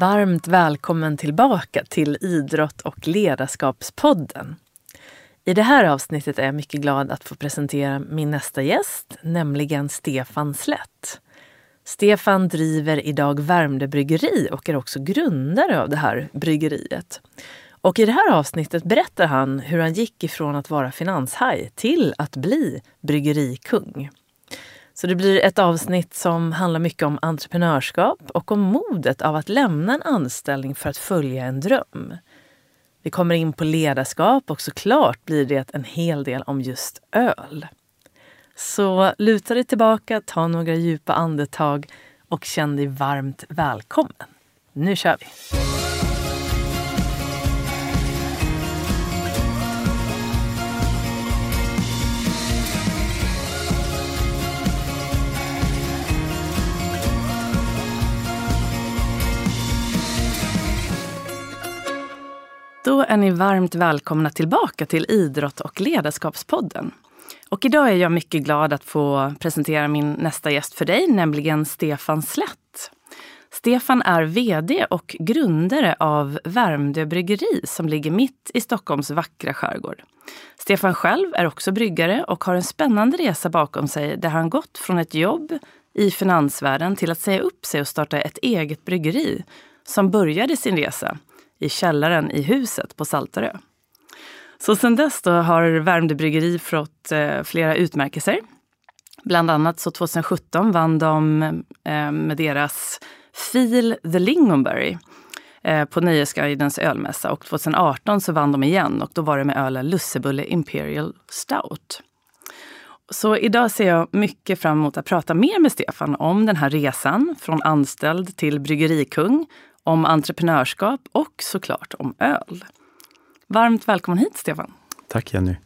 Varmt välkommen tillbaka till Idrott och ledarskapspodden. I det här avsnittet är jag mycket glad att få presentera min nästa gäst, nämligen Stefan Slätt. Stefan driver idag Värmdö bryggeri och är också grundare av det här bryggeriet. Och i det här avsnittet berättar han hur han gick ifrån att vara finanshaj till att bli bryggerikung. Så det blir ett avsnitt som handlar mycket om entreprenörskap och om modet av att lämna en anställning för att följa en dröm. Vi kommer in på ledarskap och såklart blir det en hel del om just öl. Så luta dig tillbaka, ta några djupa andetag och känn dig varmt välkommen. Nu kör vi! Då är ni varmt välkomna tillbaka till Idrott och ledarskapspodden. Och idag är jag mycket glad att få presentera min nästa gäst för dig, nämligen Stefan Slätt. Stefan är VD och grundare av Värmdö bryggeri som ligger mitt i Stockholms vackra skärgård. Stefan själv är också bryggare och har en spännande resa bakom sig där han gått från ett jobb i finansvärlden till att säga upp sig och starta ett eget bryggeri som började sin resa i källaren i huset på Saltarö. Så sedan dess då har Värmdö bryggeri fått eh, flera utmärkelser. Bland annat så 2017 vann de eh, med deras Feel the Lingonberry eh, på Nöjesguidens ölmässa och 2018 så vann de igen och då var det med ölen Lussebulle Imperial Stout. Så idag ser jag mycket fram emot att prata mer med Stefan om den här resan från anställd till bryggerikung om entreprenörskap och såklart om öl. Varmt välkommen hit Stefan! Tack Jenny!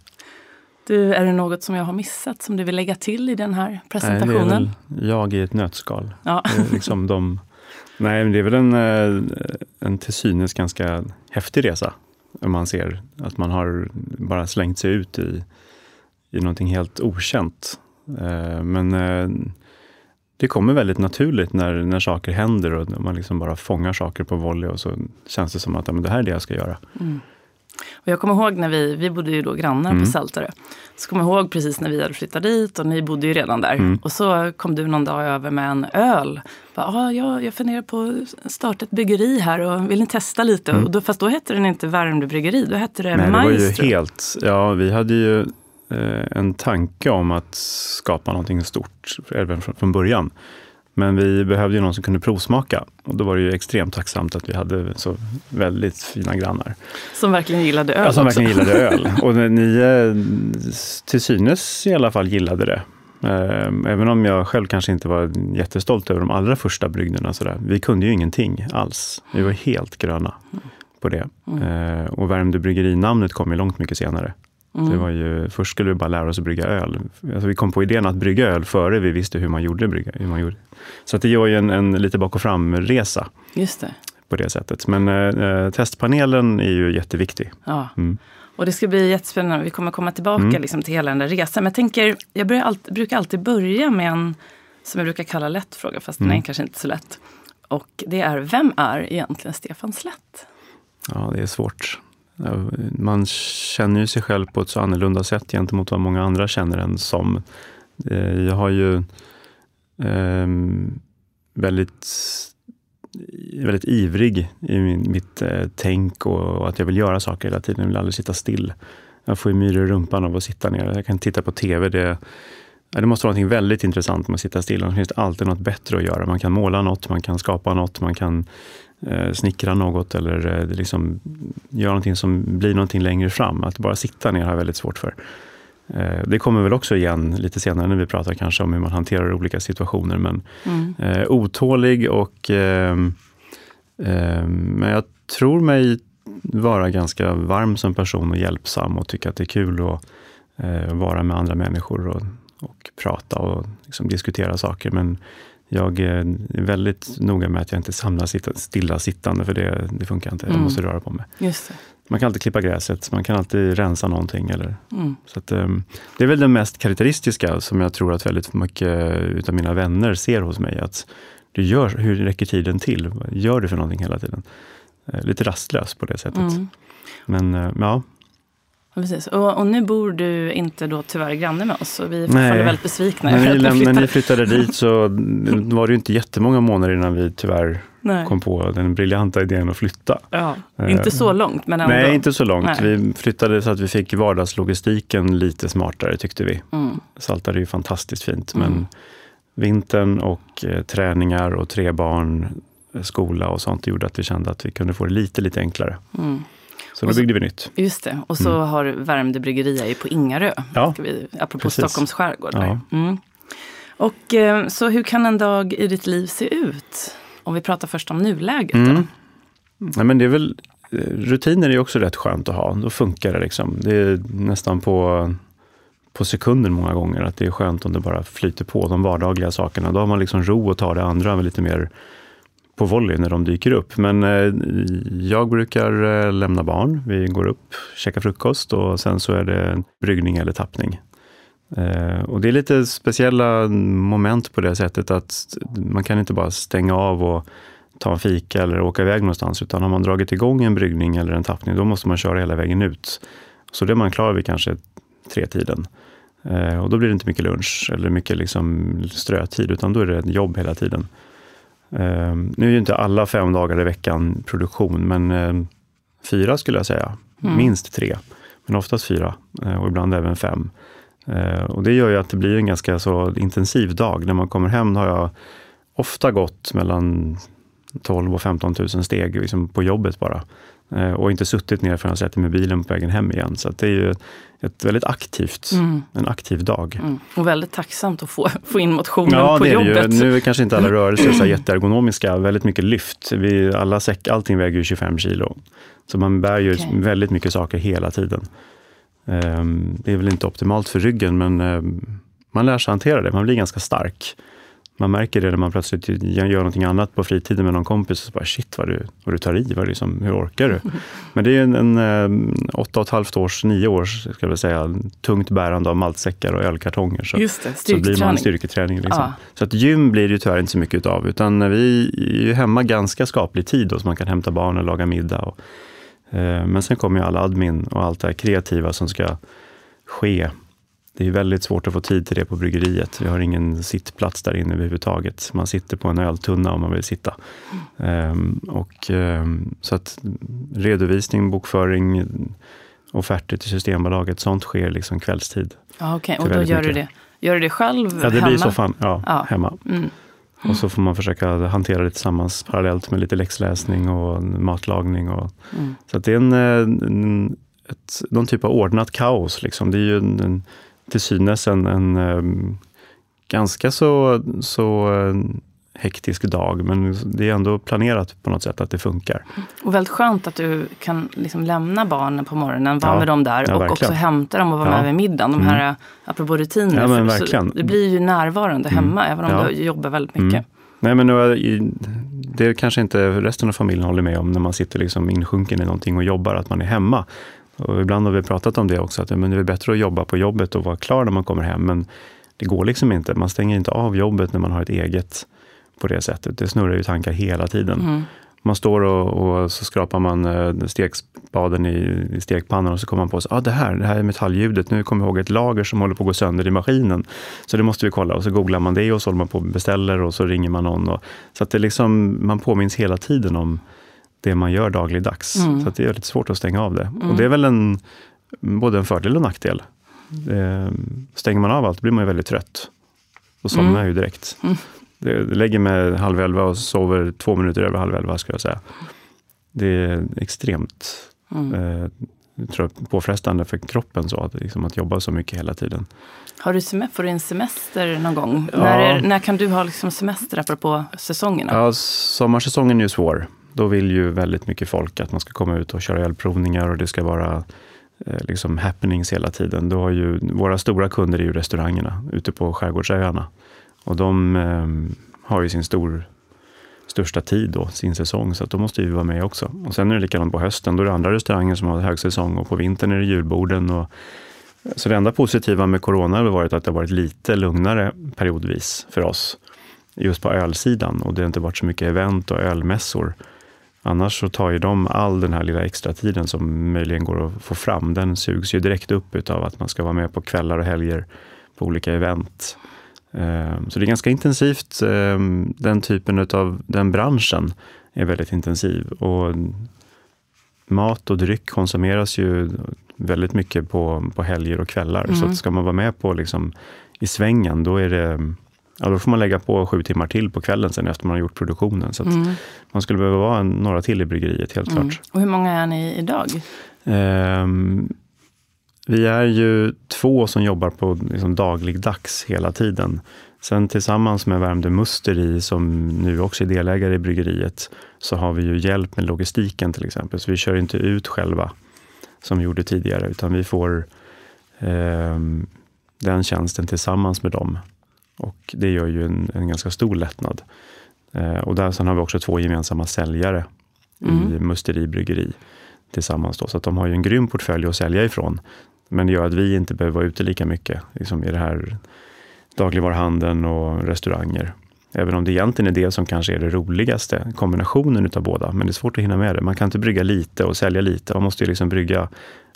Du, är det något som jag har missat som du vill lägga till i den här presentationen? Nej, det är väl jag i ett nötskal. Ja. Liksom de, nej, det är väl en, eh, en till synes ganska häftig resa. Om man ser att man har bara slängt sig ut i, i någonting helt okänt. Eh, men eh, det kommer väldigt naturligt när, när saker händer och man liksom bara fångar saker på volley och så känns det som att ja, men det här är det jag ska göra. Mm. Och jag kommer ihåg när vi, vi bodde ju då grannar mm. på Saltarö. Så kommer jag ihåg precis när vi hade flyttat dit och ni bodde ju redan där. Mm. Och så kom du någon dag över med en öl. Bara, ah, ja, jag funderar på att starta ett bryggeri här och vill ni testa lite? Mm. Och då, fast då hette den inte Värmdö bryggeri, då hette det Nej, Maestro. Det var ju helt, ja vi hade ju en tanke om att skapa någonting stort även från början. Men vi behövde ju någon som kunde provsmaka och då var det ju extremt tacksamt att vi hade så väldigt fina grannar. Som verkligen gillade öl ja, som också. verkligen gillade öl. Och ni eh, till synes i alla fall gillade det. Eh, även om jag själv kanske inte var jättestolt över de allra första brygderna. Sådär. Vi kunde ju ingenting alls. Vi var helt gröna på det. Mm. Och Värmdö bryggerinamnet kom ju långt mycket senare. Mm. Det var ju, först skulle vi bara lära oss att brygga öl. Alltså vi kom på idén att brygga öl före vi visste hur man gjorde brygga. Hur man gjorde. Så att det var ju en, en lite bak och fram-resa. Just det. På det sättet. Men eh, testpanelen är ju jätteviktig. Ja. Mm. Och det ska bli jättespännande. Vi kommer komma tillbaka mm. liksom, till hela den där resan. Men jag tänker, jag alltid, brukar alltid börja med en, som jag brukar kalla lätt fråga, fast mm. den är kanske inte så lätt. Och det är, vem är egentligen Stefan Slätt? Ja, det är svårt. Eh, man känner ju sig själv på ett så annorlunda sätt gentemot vad många andra känner en som. Eh, jag har ju eh, väldigt, väldigt ivrig i min, mitt eh, tänk och, och, att jag vill göra saker hela tiden. Jag vill aldrig sitta still. Jag får ju myror i rumpan av att sitta ner. Jag kan titta på TV. Det, det måste vara något väldigt intressant med att sitta still. Det finns alltid något bättre att göra. Man kan måla något, man kan skapa något, man kan snickra något eller eh, liksom göra någonting som blir någonting längre fram. Att bara sitta ner har jag väldigt svårt för. Eh, det kommer väl också igen lite senare när vi pratar kanske om hur man hanterar olika situationer. Men mm. eh, otålig och eh, eh, men jag tror mig vara ganska varm som person och hjälpsam och tycka att det är kul att eh, vara med andra människor och, och prata och liksom diskutera saker. Men jag är väldigt noga med att jag inte samlar sitta, stilla sittande, för det, det funkar inte. Jag mm. måste röra på mig. Man kan alltid klippa gräset, man kan alltid rensa någonting. Eller, mm. så att, um, det är väl det mest karaktäristiska som jag tror att väldigt mycket utav mina vänner ser hos mig. Att du gör, hur räcker tiden till? Vad gör du för någonting hela tiden? Eh, lite rastlös på det sättet. Mm. Men eh, ja, Ja, Precis. Och, och nu bor du inte då tyvärr granne med oss och vi är fortfarande väldigt besvikna. när ni, läm- när flyttade. ni flyttade dit så var det ju inte jättemånga månader innan vi tyvärr Nej. kom på den briljanta idén att flytta. Ja, Eh, inte så långt men ändå. Nej, inte så långt. Nej. Vi flyttade så att vi fick vardagslogistiken lite smartare tyckte vi. Mm. Saltade är ju fantastiskt fint, Mm. men vintern och eh, träningar och tre barn, eh, skola och sånt gjorde att vi kände att vi kunde få det lite, lite enklare. Mm. Så då så- byggde vi nytt. Just det. Och så har du Värmdö bryggeri på Ingarö. Ja, Ska vi, apropå precis. Stockholms skärgård. Ja. Mm. Och eh, så hur kan en dag i ditt liv se ut? Om vi pratar först om nuläget. Då. Mm. Nej, men det är väl, eh, rutiner är också rätt skönt att ha. Då funkar det. Liksom. Det är nästan på, på sekunden många gånger. Att det är skönt om det bara flyter på de vardagliga sakerna. Då har man liksom ro att ta det andra med lite mer på volley när de dyker upp. Men eh, jag brukar eh, lämna barn. Vi går upp, käkar frukost och sen så är det bryggning eller tappning. Eh, och det är lite speciella moment på det sättet att man kan inte bara stänga av och ta en fika eller åka iväg någonstans, utan har man dragit igång en bryggning eller en tappning, då måste man köra hela vägen ut. Så det är man klar vid kanske tre tiden. Och då blir det inte mycket lunch eller mycket liksom strötid, utan då är det jobb hela tiden. Eh, nu är ju inte alla fem dagar i veckan produktion, men eh, fyra skulle jag säga. Mm. Minst tre, men oftast fyra eh, och ibland även fem. Eh, och det gör ju att det blir en ganska så intensiv dag. När man kommer hem har jag ofta gått mellan 12 och 15 000 steg liksom på jobbet bara. Eh, och inte suttit ner förrän jag sätter mig i bilen på vägen hem igen. Så det är ju ett väldigt aktivt, Mm. en aktiv dag. Mm. Och väldigt tacksamt att få, få in motionen Ja, på det är det jobbet. ju. Nu är kanske inte alla rörelser så jätteergonomiska. Väldigt mycket lyft. Vi, alla säck, allting väger ju 25 kilo. Så man bär ju Okej. väldigt mycket saker hela tiden. Ehm, det är väl inte optimalt för ryggen, men ehm, man lär sig hantera det. Man blir ganska stark. Man märker det när man plötsligt gör någonting annat på fritiden med någon kompis. Och så bara, Shit vad du, vad du tar i, vad liksom, hur orkar du? Men det är en, en ehm, åtta och ett halvt års, nio års, ska jag säga, tungt bärande av maltsäckar och ölkartonger. Så, Just det, så blir man styrketräning. Liksom. Ja. Så att gym blir det ju tyvärr inte så mycket utav, utan vi är ju hemma ganska skaplig tid då, så man kan hämta barn och laga middag. Och, eh, men sen kommer ju all admin och allt det här kreativa som ska ske. Det är väldigt svårt att få tid till det på bryggeriet. Vi har ingen sittplats där inne överhuvudtaget. Man sitter på en öltunna om man vill sitta. Ehm, och, ehm, så att redovisning, bokföring, offerter till Systembolaget, sånt sker liksom kvällstid. Ja, okej. Och Till då gör du det, gör du det själv Ja, det hemma? blir så fan, ja, Ja. hemma. Mm. Och så får man försöka hantera det tillsammans parallellt med lite läxläsning och matlagning. Och, Mm. så att det är en, en, ett, någon typ av ordnat kaos. Liksom. Det är ju en, en, till synes en, en ganska så, så eh, hektisk dag, men det är ändå planerat på något sätt att det funkar. Och väldigt skönt att du kan liksom lämna barnen på morgonen, vara Ja, med dem där ja, och verkligen. också hämta dem och vara Ja. med vid middagen. De Mm. här, apropå rutiner. För-. Det blir ju närvarande Mm. hemma, även om du jobbar väldigt mycket. Mm. Nej, men nu, det kanske inte resten av familjen håller med om när man sitter liksom insjunken i någonting och jobbar, att man är hemma. Och ibland har vi pratat om det också, att men det är bättre att jobba på jobbet och vara klar när man kommer hem, men det går liksom inte. Man stänger inte av jobbet när man har ett eget på det sättet. Det snurrar ju tankar hela tiden. Mm. Man står och, och så skrapar man eh, stekspaden i, i stekpannan och så kommer man på att ah, det här, det här är metalljudet. Nu kommer jag ihåg ett lager som håller på att gå sönder i maskinen. Så det måste vi kolla. Och så googlar man det och så håller man på och beställer och så ringer man någon. Och, så att det liksom, man påminns hela tiden om det man gör dagligdags. Mm. Så det är väldigt svårt att stänga av det. Och det är väl en, både en fördel och en nackdel. Eh, stänger man av allt blir man ju väldigt trött. Då somnar Mm. ju direkt. Mm. Lägger mig halv elva och sover två minuter över halv elva, ska jag säga. Det är extremt Mm. eh, tror jag, påfrestande för kroppen så, att, liksom, att jobba så mycket hela tiden. Har du sem- får du en semester någon gång? Ja. När, är, när kan du ha liksom semester apropå säsongerna? Ja, sommarsäsongen är ju svår. Då vill ju väldigt mycket folk att man ska komma ut och köra ölprovningar och det ska vara eh, liksom happenings hela tiden. Då har ju, våra stora kunder är ju restaurangerna ute på skärgårdsöarna. Och de eh, har ju sin stor, största tid då, sin säsong, så att då måste vi vara med också. Och sen är det likadant på hösten, då är det andra restauranger som har högsäsong och på vintern är det julborden. Och, så det enda positiva med corona har varit att det har varit lite lugnare periodvis för oss just på ölsidan och det har inte varit så mycket event och ölmässor. Annars så tar ju de all den här lilla extra tiden som möjligen går att få fram. Den sugs ju direkt upp utav att man ska vara med på kvällar och helger på olika event. Ehm, så det är ganska intensivt. Ehm, den typen av den branschen är väldigt intensiv. Och mat och dryck konsumeras ju väldigt mycket på, på helger och kvällar. Mm. Så ska man vara med på liksom, i svängen, då är det Ja, då får man lägga på sju timmar till på kvällen sen efter man har gjort produktionen. Så mm. Man skulle behöva vara några till i bryggeriet, helt mm. klart. Och hur många är ni idag? Um, vi är ju två som jobbar på liksom dagligdags hela tiden. Sen tillsammans med Värmdö Musteri, som nu också är delägare i bryggeriet, så har vi ju hjälp med logistiken till exempel. Så vi kör inte ut själva, som vi gjorde tidigare, utan vi får eh, den tjänsten tillsammans med dem. Och det gör ju en, en ganska stor lättnad. Eh, och där sen har vi också två gemensamma säljare mm. i Musteri Bryggeri tillsammans. Då, så att de har ju en grym portfölj att sälja ifrån. Men det gör att vi inte behöver vara ute lika mycket liksom i det här dagligvaruhandeln och restauranger. Även om det egentligen är det som kanske är det roligaste, kombinationen utav båda. Men det är svårt att hinna med det. Man kan inte brygga lite och sälja lite. Man måste ju liksom brygga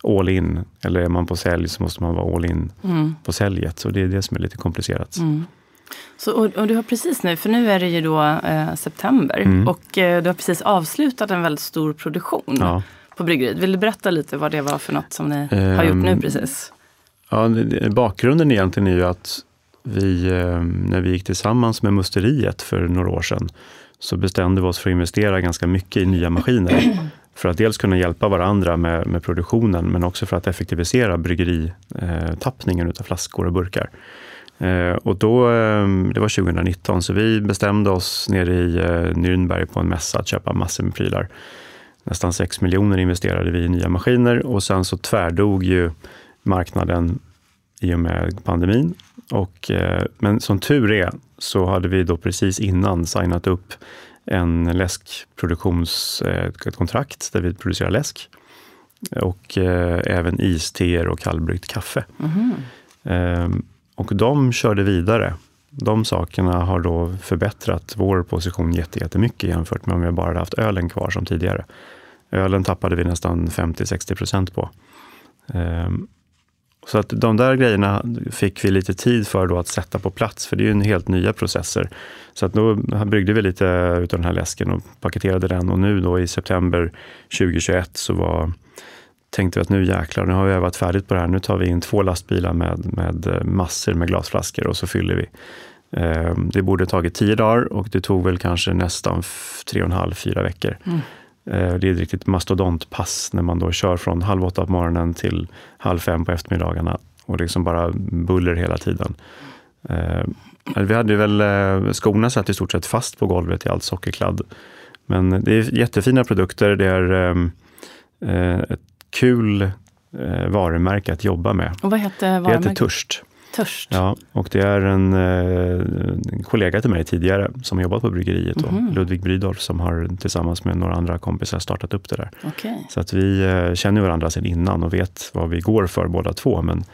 all in. Eller är man på sälj så måste man vara all in mm. på säljet. Så det är det som är lite komplicerat. Mm. Så, och, och, du har precis nu, för nu är det ju då eh, september mm. och eh, du har precis avslutat en väldigt stor produktion ja. på bryggeriet. Vill du berätta lite vad det var för något som ni um, har gjort nu ehm, precis? Ja, bakgrunden egentligen är ju att vi, eh, när vi gick tillsammans med musteriet för några år sedan, så bestämde vi oss för att investera ganska mycket i nya maskiner. För att dels kunna hjälpa varandra med, med produktionen, men också för att effektivisera bryggeritappningen eh, av flaskor och burkar. Eh, och då, det var 2019, så vi bestämde oss nere i Nürnberg på en mässa att köpa massor med prylar. Nästan 6 miljoner investerade vi i nya maskiner och sen så tvärdog ju marknaden i och med pandemin och, eh, men som tur är så hade vi då precis innan signat upp en läskproduktionskontrakt där vi producerar läsk och eh, även isteer och kallbryggt kaffe. Mm. och de körde vidare. De sakerna har då förbättrat vår position jättemycket jämfört med om vi bara hade haft ölen kvar som tidigare. Ölen tappade vi nästan 50-60 procent på. Så att de där grejerna fick vi lite tid för då att sätta på plats, för det är ju en helt nya processer. Så att då bryggde vi lite utav den här läsken och paketerade den och nu då i september 2021 så var, tänkte vi att nu jäklar, nu har vi övat färdigt på det här. Nu tar vi in två lastbilar med, med eh, massor med glasflaskor och så fyller vi. Ehm, det borde tagit tio dagar och det tog väl kanske nästan tre och en halv, fyra veckor. Mm. Eh, det är ett riktigt mastodontpass när man då kör från halv åtta på morgonen till halv fem på eftermiddagarna och liksom bara buller hela tiden. Eh, vi hade väl, eh, skorna satt i stort sett fast på golvet i allt sockerkladd. Men det är jättefina produkter. Det är ett kul varumärke att jobba med. Och vad heter varumärket? Det heter Törst. Törst. Ja, och det är en, eh, en kollega till mig tidigare som jobbat på bryggeriet, mm -hmm. Ludvig Brydolf, som har tillsammans med några andra kompisar startat upp det där. Okay. Så att vi eh, känner varandra sedan innan och vet vad vi går för båda två. Men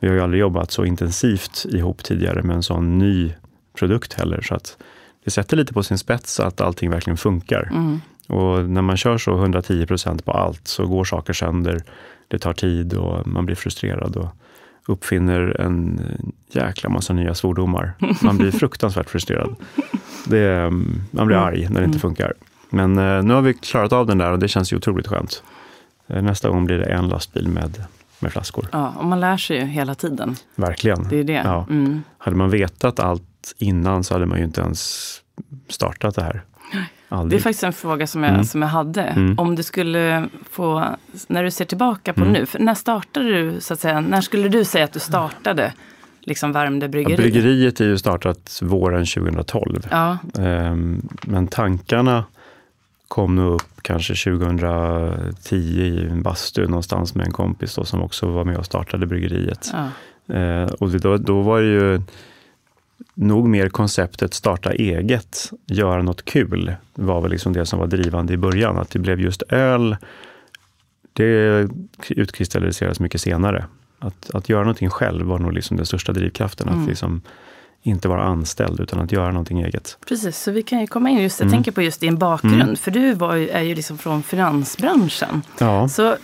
vi har ju aldrig jobbat så intensivt ihop tidigare med en sån ny produkt heller. Så att det sätter lite på sin spets att allting verkligen funkar. Mm. Och när man kör så 110 procent på allt så går saker sönder. Det tar tid och man blir frustrerad. Och, uppfinner en jäkla massa nya svordomar. Man blir fruktansvärt frustrerad. Det, man blir arg när det inte funkar. Men eh, nu har vi klarat av den där och det känns ju otroligt skönt. Eh, nästa gång blir det en lastbil med, med flaskor. Ja, och man lär sig ju hela tiden. Verkligen. Det är det. Ja. Mm. Hade man vetat allt innan så hade man ju inte ens startat det här. Aldrig. Det är faktiskt en fråga som jag, mm. som jag hade. Mm. Om du skulle få, när du ser tillbaka på mm. nu, när startade du, så att säga, när skulle du säga att du startade liksom Värmdö bryggeri? Ja, bryggeriet är ju startat våren 2012. Ja. Um, men tankarna kom nog upp kanske 2010 i en bastu någonstans med en kompis då, som också var med och startade bryggeriet. Ja. Uh, och då, då var det ju nog mer konceptet starta eget, göra något kul, var väl liksom det som var drivande i början. Att det blev just öl, det utkristalliserades mycket senare. Att, att göra någonting själv var nog liksom den största drivkraften. Mm. Att liksom inte vara anställd utan att göra någonting eget. Precis, så vi kan ju komma in just, jag mm. tänker på just din bakgrund, mm. för du ju, är ju liksom från finansbranschen. Ja. Så,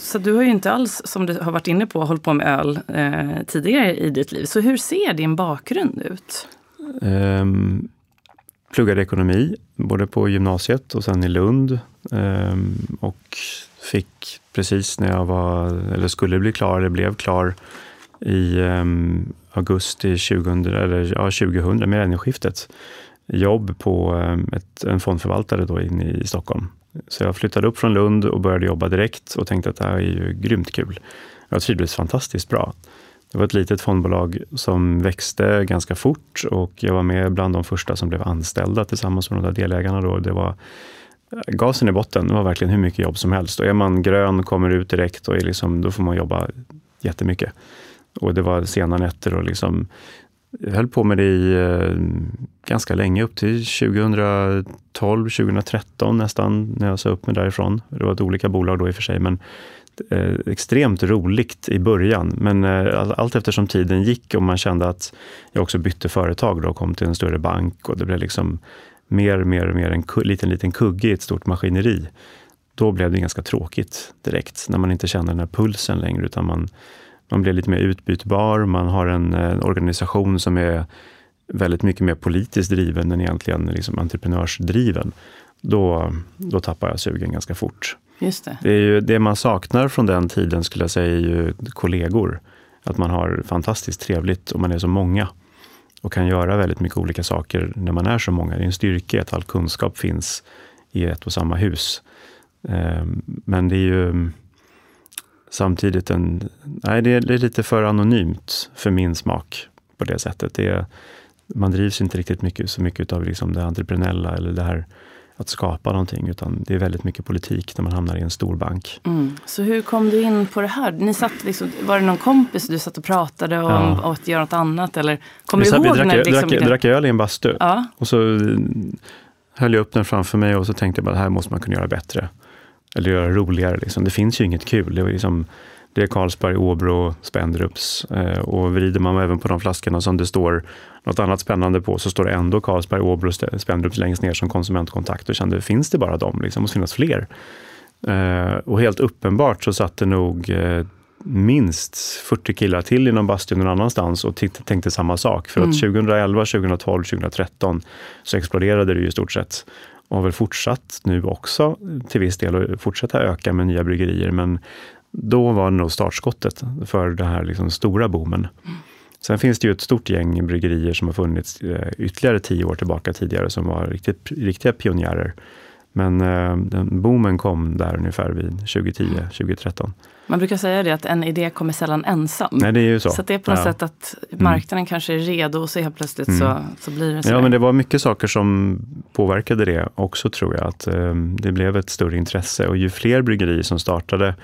så du har ju inte alls, som du har varit inne på, hållit på med öl eh, tidigare i ditt liv. Så hur ser din bakgrund ut? Um, pluggade ekonomi, både på gymnasiet och sen i Lund. Um, och fick precis när jag var, eller skulle bli klar, eller blev klar, i um, augusti 2000, eller, ja, 2000, millennieskiftet, jobb på um, ett, en fondförvaltare då inne i Stockholm. Så jag flyttade upp från Lund och började jobba direkt och tänkte att det här är ju grymt kul. Jag trivdes fantastiskt bra. Det var ett litet fondbolag som växte ganska fort och jag var med bland de första som blev anställda tillsammans med de där delägarna. Då. Det var eh, gasen i botten. Det var verkligen hur mycket jobb som helst. Och är man grön, kommer ut direkt, och är liksom, då får man jobba jättemycket. Och det var sena nätter och liksom, jag höll på med det i eh, ganska länge, upp till 2012, 2013 nästan, när jag sa upp mig därifrån. Det var ett olika bolag då i och för sig, men eh, extremt roligt i början. Men eh, allt eftersom tiden gick och man kände att jag också bytte företag då och kom till en större bank och det blev liksom mer, mer, mer en liten, liten kugge i ett stort maskineri. Då blev det ganska tråkigt direkt, när man inte kände den här pulsen längre, utan man man blir lite mer utbytbar, man har en, en eh, organisation som är väldigt mycket mer politiskt driven än egentligen liksom entreprenörsdriven. Då, då tappar jag sugen ganska fort. Just det. Det, är ju, det man saknar från den tiden skulle jag säga är ju kollegor. Att man har fantastiskt trevligt och man är så många och kan göra väldigt mycket olika saker när man är så många. Det är en styrka att all kunskap finns i ett och samma hus. Ehm, men det är ju samtidigt en... Nej, det är, lite för anonymt för min smak på det sättet. Det är, man drivs inte riktigt mycket, så mycket av liksom det entreprenöriella eller det här att skapa någonting, utan det är väldigt mycket politik när man hamnar i en stor bank. Mm. Så hur kom du in på det här? Ni satt liksom, var det någon kompis du satt och pratade om ja. att göra något annat? Eller, kommer du ihåg? Vi drack, när, liksom, drack, drack öl i en bastu. Ja. Och så höll jag upp den framför mig och så tänkte jag bara, det här måste man kunna göra bättre eller göra roligare. Liksom. Det finns ju inget kul. Det är, liksom, det är Carlsberg, Åbro, Spendrups eh, och vrider man även på de flaskorna som det står något annat spännande på så står det ändå Carlsberg, Åbro, Spendrups längst ner som konsumentkontakt och kände, finns det bara dem? Liksom, måste finnas fler. Eh, och helt uppenbart så satt det nog eh, minst 40 killar till inom bastun någon annanstans och tänkte samma sak. För att 2011, 2012, 2013 så exploderade det ju i stort sett och har väl fortsatt nu också till viss del och fortsätta öka med nya bryggerier. Men då var det nog startskottet för den här liksom stora boomen. Sen finns det ju ett stort gäng bryggerier som har funnits eh, ytterligare tio år tillbaka tidigare som var riktigt, riktiga pionjärer. Men eh, den boomen kom där ungefär vid 2010, 2013. Man brukar säga det att en idé kommer sällan ensam. Nej, det är ju så. Så det är på något ja. sätt att marknaden mm. kanske är redo och så helt plötsligt mm. så, så blir det så. Ja, men det var mycket saker som påverkade det också tror jag. Att eh, det blev ett större intresse och ju fler bryggerier som startade,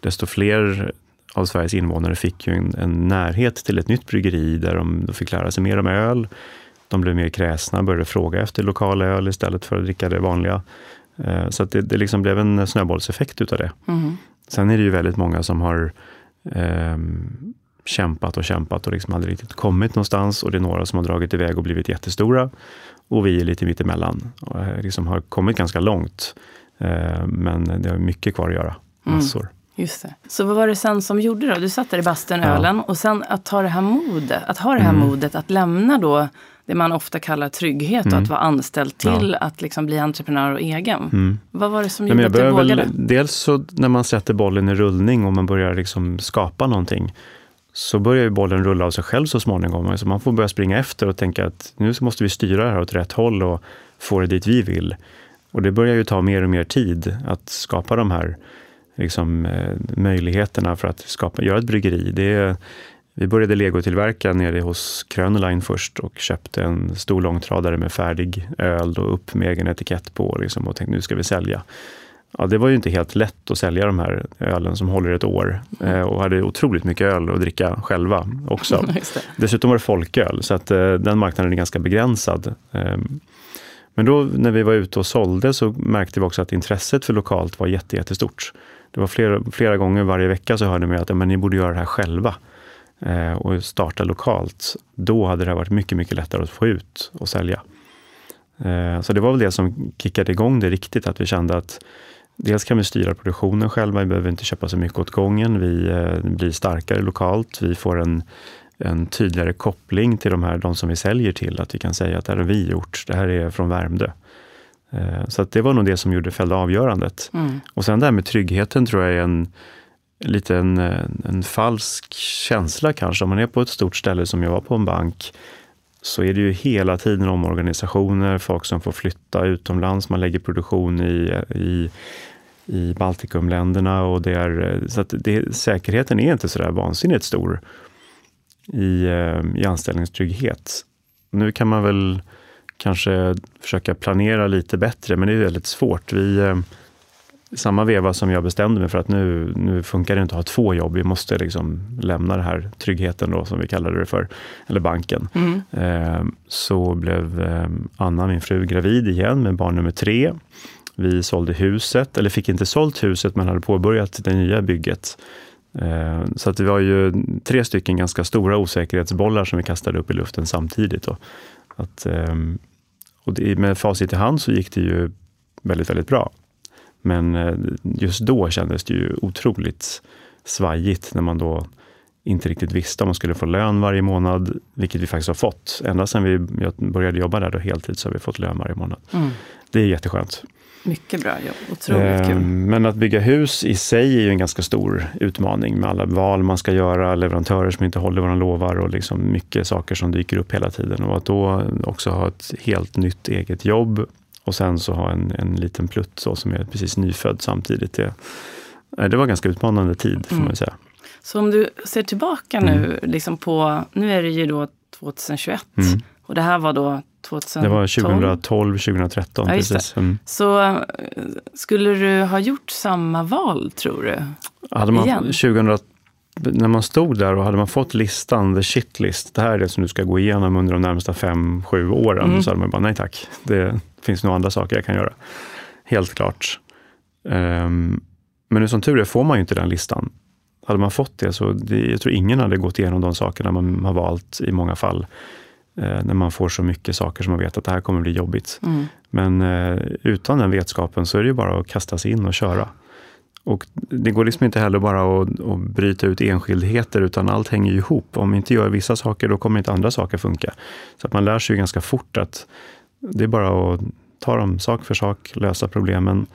desto fler av Sveriges invånare fick ju en, en närhet till ett nytt bryggeri där de, de fick lära sig mer om öl. De blev mer kräsna, började fråga efter lokal öl istället för att dricka det vanliga. Eh, så det, det liksom blev en snöbollseffekt utav det. Mm. Sen är det ju väldigt många som har eh, kämpat och kämpat och liksom aldrig riktigt kommit någonstans och det är några som har dragit iväg och blivit jättestora. Och vi är lite mittemellan och eh, liksom har kommit ganska långt. Eh, men det har mycket kvar att göra, mm. massor. Mm. Just det. Så vad var det sen som gjorde då? Du satt där i bastun, ölen, och sen att ta det här modet, att ha det här mm. modet att lämna då det man ofta kallar trygghet mm. och att vara anställd till ja. att liksom bli entreprenör och egen. Mm. Vad var det som gjorde att du vågade? Väl, dels så när man sätter bollen i rullning och man börjar liksom skapa någonting, så börjar ju bollen rulla av sig själv så småningom. Alltså man får börja springa efter och tänka att nu måste vi styra det här åt rätt håll och få det dit vi vill. Och det börjar ju ta mer och mer tid att skapa de här liksom, eh, möjligheterna för att skapa, göra ett bryggeri. Det är, vi började legotillverka nere hos Kröneline först och köpte en stor långtradare med färdig öl och upp med egen etikett på liksom, och tänkte nu ska vi sälja. Ja, det var ju inte helt lätt att sälja de här ölen som håller ett år eh, och hade otroligt mycket öl att dricka själva också. Dessutom var det folköl, så att eh, den marknaden är ganska begränsad. Eh, men då när vi var ute och sålde så märkte vi också att intresset för lokalt var jättestort. Det var flera, flera gånger varje vecka så hörde vi att ja, men ni borde göra det här själva. Eh, och starta lokalt, då hade det varit mycket, mycket lättare att få ut och sälja. Eh, så det var väl det som kickade igång det riktigt, att vi kände att dels kan vi styra produktionen själva, vi behöver inte köpa så mycket åt gången, vi eh, blir starkare lokalt, vi får en, en tydligare koppling till de här, de som vi säljer till, att vi kan säga att det här har vi gjort, det här är från Värmdö. Så det var nog det som gjorde fällde avgörandet. Mm. Och sen det här med tryggheten tror jag är en lite en, en falsk känsla kanske. Om man är på ett stort ställe som jag var på en bank, så är det ju hela tiden omorganisationer, folk som får flytta utomlands, man lägger produktion i, i, i Baltikumländerna och det är, så att det, säkerheten är inte så där vansinnigt stor i, eh, i anställningstrygghet. Nu kan man väl kanske försöka planera lite bättre, men det är väldigt svårt. Vi, eh, samma veva som jag bestämde mig för att nu, nu funkar det inte att ha två jobb, vi måste liksom lämna den här tryggheten då, som vi kallade det för, eller banken. Mm. Eh, så blev eh, Anna, min fru, gravid igen med barn nummer tre. Vi sålde huset, eller fick inte sålt huset, men hade påbörjat det nya bygget. Eh, så att det var ju tre stycken ganska stora osäkerhetsbollar som vi kastade upp i luften samtidigt. Då. Att, och det, med facit i hand så gick det ju väldigt, väldigt bra. Men eh, just då kändes det ju otroligt svajigt när man då inte riktigt visste om man skulle få lön varje månad, vilket vi faktiskt har fått. Ända sedan vi, började jobba där då heltid så har vi fått lön varje månad. Mm. Det är jätteskönt. Mycket bra jobb, otroligt kul. Ehm, men att bygga hus i sig är ju en ganska stor utmaning med alla val man ska göra, leverantörer som inte håller vad de lovar och liksom mycket saker som dyker upp hela tiden. Och att då också ha ett helt nytt eget jobb och sen så ha en, en liten plutt så, som är precis nyfödd samtidigt. Det, det var ganska utmanande tid får mm. man säga. Så om du ser tillbaka nu mm. liksom på, nu är det ju då 2021 mm. och det här var då 2012? Det var 2012, 2013. Ja, precis. Mm. Så eh, skulle du ha gjort samma val, tror du? Hade man, Igen? 2000, när man stod där och hade man fått listan, the shitlist, det här är det som du ska gå igenom under de närmsta fem, sju åren, mm. så hade man bara, nej tack, det finns nog andra saker jag kan göra. Helt klart. Um, men nu som tur är får man ju inte den listan. Hade man fått det så, det, jag tror ingen hade gått igenom de sakerna man har valt i många fall eh, när man får så mycket saker som man vet att det här kommer bli jobbigt. Mm. Men eh, utan den vetskapen så är det ju bara att kasta sig in och köra. Och det går liksom inte heller bara att, att bryta ut enskildheter, utan allt hänger ihop. Om vi inte gör vissa saker, då kommer inte andra saker funka. Så att man lär sig ju ganska fort att det är bara att ta dem sak för sak, lösa problemen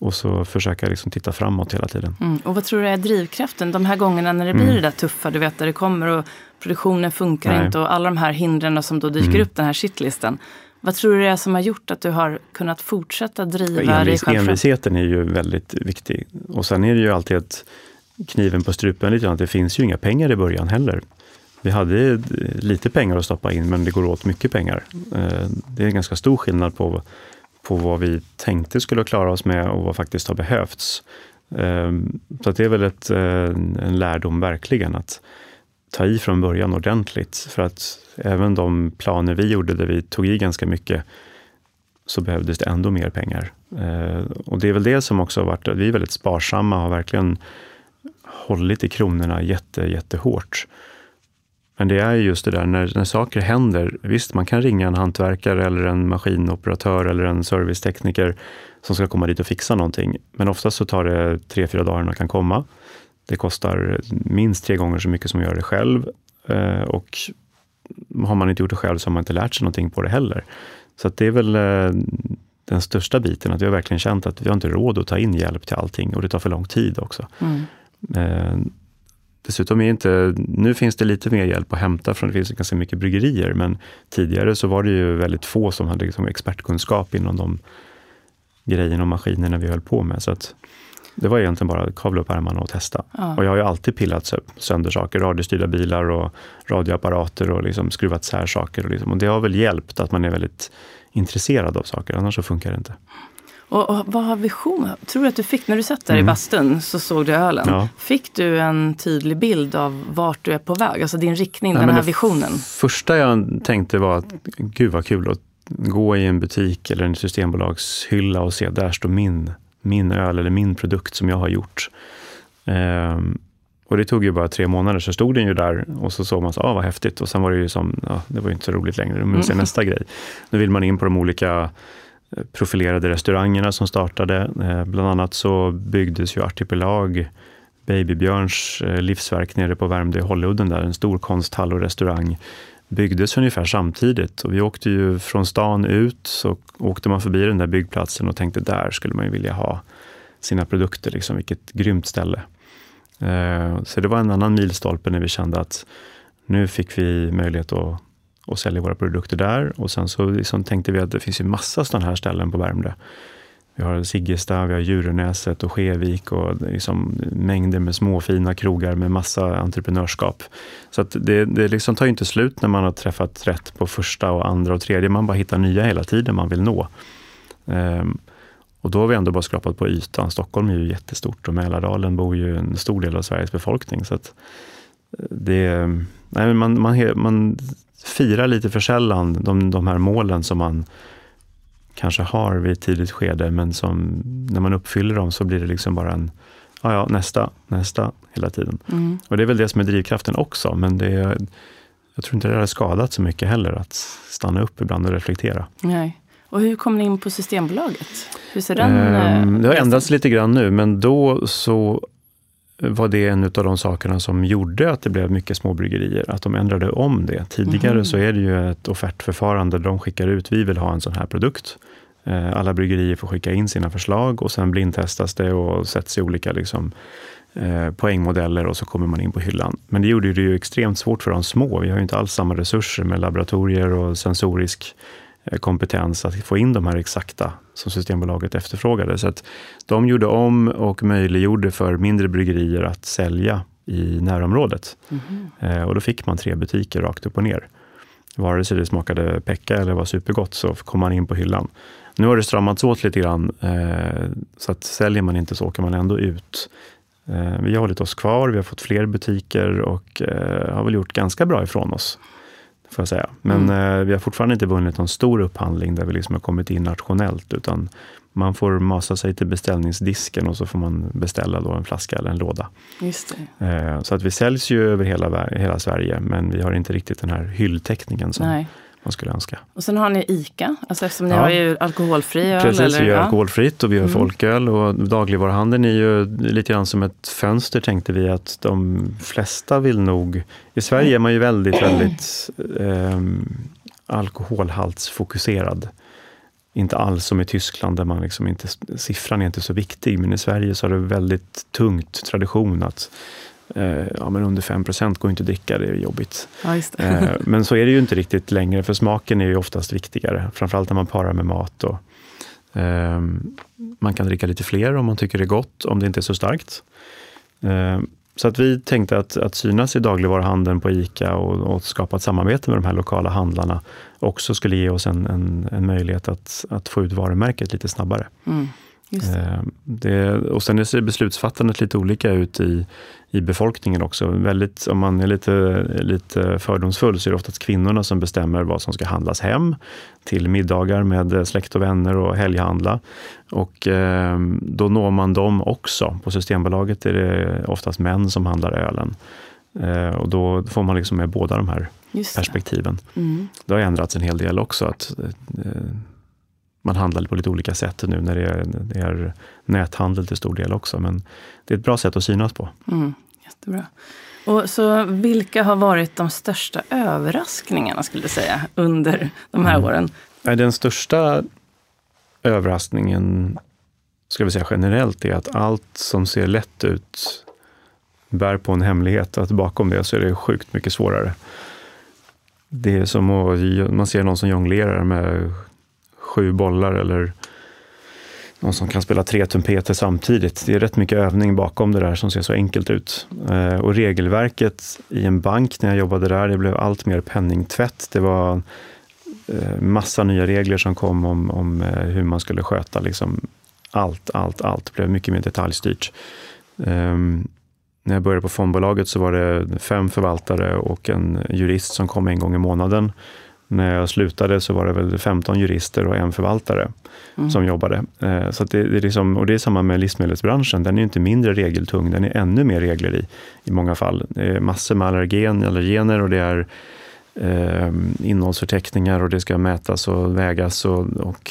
och så försöka liksom titta framåt hela tiden. Mm. Och vad tror du är drivkraften de här gångerna när det blir mm. det där tuffa, du vet där det kommer och produktionen funkar Nej. inte och alla de här hindren som då dyker mm. upp, den här shitlisten. Vad tror du det är som har gjort att du har kunnat fortsätta driva Envis, dig? Envisheten är ju väldigt viktig. Och sen är det ju alltid ett kniven på strupen lite grann. Det finns ju inga pengar i början heller. Vi hade lite pengar att stoppa in, men det går åt mycket pengar. Eh, det är en ganska stor skillnad på, på vad vi tänkte skulle klara oss med och vad faktiskt har behövts. Eh, så det är väl ett, eh, en lärdom verkligen, att ta i från början ordentligt. För att även de planer vi gjorde, där vi tog i ganska mycket, så behövdes det ändå mer pengar. Eh, och det är väl det som också har varit, att vi är väldigt sparsamma och har verkligen hållit i kronorna jätte, jättehårt. Men det är just det där när, när saker händer. Visst, man kan ringa en hantverkare eller en maskinoperatör eller en servicetekniker som ska komma dit och fixa någonting. Men oftast så tar det tre, fyra dagar innan man kan komma. Det kostar minst tre gånger så mycket som att göra det själv. Eh, och har man inte gjort det själv så har man inte lärt sig någonting på det heller. Så det är väl eh, den största biten, att vi har verkligen känt att vi har inte råd att ta in hjälp till allting och det tar för lång tid också. Mm. Eh, Dessutom är inte, nu finns det lite mer hjälp att hämta från, det finns ganska mycket bryggerier, men tidigare så var det ju väldigt få som hade liksom expertkunskap inom de grejerna och maskinerna vi höll på med. Så att det var egentligen bara att kavla upp ärmarna och testa. Ja. Och jag har ju alltid pillat sönder saker, radiostyrda bilar och radioapparater och liksom skruvat isär saker. Och, liksom, och det har väl hjälpt att man är väldigt intresserad av saker, annars så funkar det inte. Och, och, vad har vision? Tror du att du fick, när du satt där mm. i bastun så såg du ölen. Ja. Fick du en tydlig bild av vart du är på väg? Alltså din riktning, ja, den här visionen? första jag tänkte var att gud vad kul att gå i en butik eller en systembolagshylla och se där står min, min öl eller min produkt som jag har gjort. Ehm, Och det tog ju bara tre månader, så stod den ju där och så såg man så, ah, vad häftigt. Och sen var det ju som, ja, det var ju inte så roligt längre, nu vill se mm. nästa grej. Nu vill man in på de olika eh, profilerade restaurangerna som startade. Eh, bland annat så byggdes ju Artipelag, Babybjörns eh, livsverk nere på Värmdö i Holludden, där en stor konsthall och restaurang byggdes ungefär samtidigt. Och vi åkte ju från stan ut, så åkte man förbi den där byggplatsen och tänkte där skulle man ju vilja ha sina produkter. Liksom, vilket grymt ställe. Eh, så det var en annan milstolpe när vi kände att nu fick vi möjlighet att, att sälja våra produkter där. Och sen så liksom tänkte vi att det finns ju massa sådana här ställen på Värmdö. Vi har Siggesta, vi har Djurönäset och Skevik och liksom mängder med små fina krogar med massa entreprenörskap. Så att det, det liksom tar inte slut när man har träffat rätt på första, och andra och tredje. Man bara hittar nya hela tiden man vill nå. Um, och då har vi ändå bara skrapat på ytan. Stockholm är ju jättestort och Mälardalen bor ju en stor del av Sveriges befolkning. Så att eh, det, nej, man, man, man firar lite för sällan de, de här målen som man kanske har vid ett tidigt skede, men som när man uppfyller dem så blir det liksom bara en, ja, ja nästa, nästa hela tiden. Mm. Och det är väl det som är drivkraften också, men det är, jag tror inte det har skadat så mycket heller att stanna upp ibland och reflektera. Nej. Och hur kom ni in på Systembolaget? Hur ser den um, Det har ändrats lite grann nu, men då så var det en av de sakerna som gjorde att det blev mycket småbryggerier, att de ändrade om det. Tidigare mm. så är det ju ett offertförfarande, de skickar ut, vi vill ha en sån här produkt. Eh, alla bryggerier får skicka in sina förslag och sen blindtestas det och sätts i olika liksom, eh, poängmodeller och så kommer man in på hyllan. Men det gjorde det ju extremt svårt för de små. Vi har ju inte alls samma resurser med laboratorier och sensorisk kompetens att få in de här exakta som Systembolaget efterfrågade. Så att de gjorde om och möjliggjorde för mindre bryggerier att sälja i närområdet. Mm. Och då fick man tre butiker rakt upp och ner. Vare sig det smakade pecka eller var supergott så kom man in på hyllan. Nu har det stramats åt lite grann, eh, så att säljer man inte så åker man ändå ut. Vi har hållit oss kvar, vi har fått fler butiker och har väl gjort ganska bra ifrån oss får jag säga. Men mm. eh, vi har fortfarande inte vunnit någon stor upphandling där vi liksom har kommit in nationellt, utan man får masa sig till beställningsdisken och så får man beställa då en flaska eller en låda. Just eh, så att vi säljs ju över hela, hela Sverige, men vi har inte riktigt den här hylltäckningen som Nej man skulle önska. Och sen har ni ICA, alltså eftersom ni ja. har ju alkoholfri öl. Precis, eller? vi gör alkoholfritt och vi gör mm. folköl och dagligvaruhandeln är ju lite grann som ett fönster tänkte vi att de flesta vill nog... I Sverige är man ju väldigt, väldigt eh, alkoholhaltsfokuserad. Inte alls som i Tyskland där man liksom inte, siffran är inte så viktig, men i Sverige så har det väldigt tungt tradition att Eh, ja, men under 5% går inte att dricka, det är jobbigt. Ja, eh, men så är det ju inte riktigt längre, för smaken är ju oftast viktigare. Framförallt när man parar med mat. Och, eh, man kan dricka lite fler om man tycker det är gott, om det inte är så starkt. Eh, så att vi tänkte att, att synas i dagligvaruhandeln på ICA och, och skapa ett samarbete med de här lokala handlarna också skulle ge oss en, en, en möjlighet att, att få ut varumärket lite snabbare. Mm. Det. Eh, det. och sen ser beslutsfattandet lite olika ut i, i befolkningen också. Väldigt, om man är lite, lite fördomsfull så är det oftast kvinnorna som bestämmer vad som ska handlas hem till middagar med släkt och vänner och helghandla. Och eh, då når man dem också. På Systembolaget är det oftast män som handlar ölen. Eh, och då får man liksom med båda de här perspektiven. Mm. Det har ändrats en hel del också. att eh, man handlar på lite olika sätt nu när det är, det är näthandel till stor del också. Men det är ett bra sätt att synas på. Mm, jättebra. Och så vilka har varit de största överraskningarna skulle du säga under de här mm. åren? Den största överraskningen, ska vi säga generellt, är att allt som ser lätt ut bär på en hemlighet. Att bakom det så är det sjukt mycket svårare. Det är som att man ser någon som jonglerar med sju bollar eller någon som kan spela tre trumpeter samtidigt. Det är rätt mycket övning bakom det där som ser så enkelt ut. Eh, och regelverket i en bank när jag jobbade där, det blev allt mer penningtvätt. Det var eh, massa nya regler som kom om, om eh, hur man skulle sköta liksom allt, allt, allt. Det blev mycket mer detaljstyrt. Um, när jag började på fondbolaget så var det fem förvaltare och en jurist som kom en gång i månaden när jag slutade så var det väl 15 jurister och en förvaltare mm. som jobbade. Eh, så det, det, är liksom, och det är samma med livsmedelsbranschen. Den är inte mindre regeltung, den är ännu mer regler i, i många fall. Det är massor med allergen, allergener och det är eh, innehållsförteckningar och det ska mätas och vägas. Och, och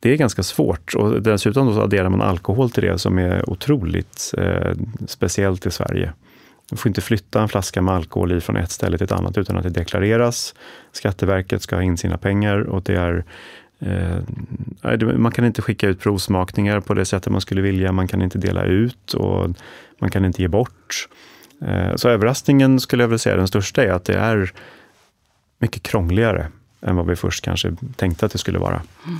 det är ganska svårt och dessutom så adderar man alkohol till det som är otroligt eh, speciellt i Sverige. Du får inte flytta en flaska med alkohol i från ett ställe till ett annat utan att det deklareras. Skatteverket ska ha in sina pengar och det är eh, eh man kan inte skicka ut provsmakningar på det sättet man skulle vilja. Man kan inte dela ut och man kan inte ge bort. Eh, så överraskningen skulle jag vilja säga, den största, är att det är mycket krångligare än vad vi först kanske tänkte att det skulle vara. Mm.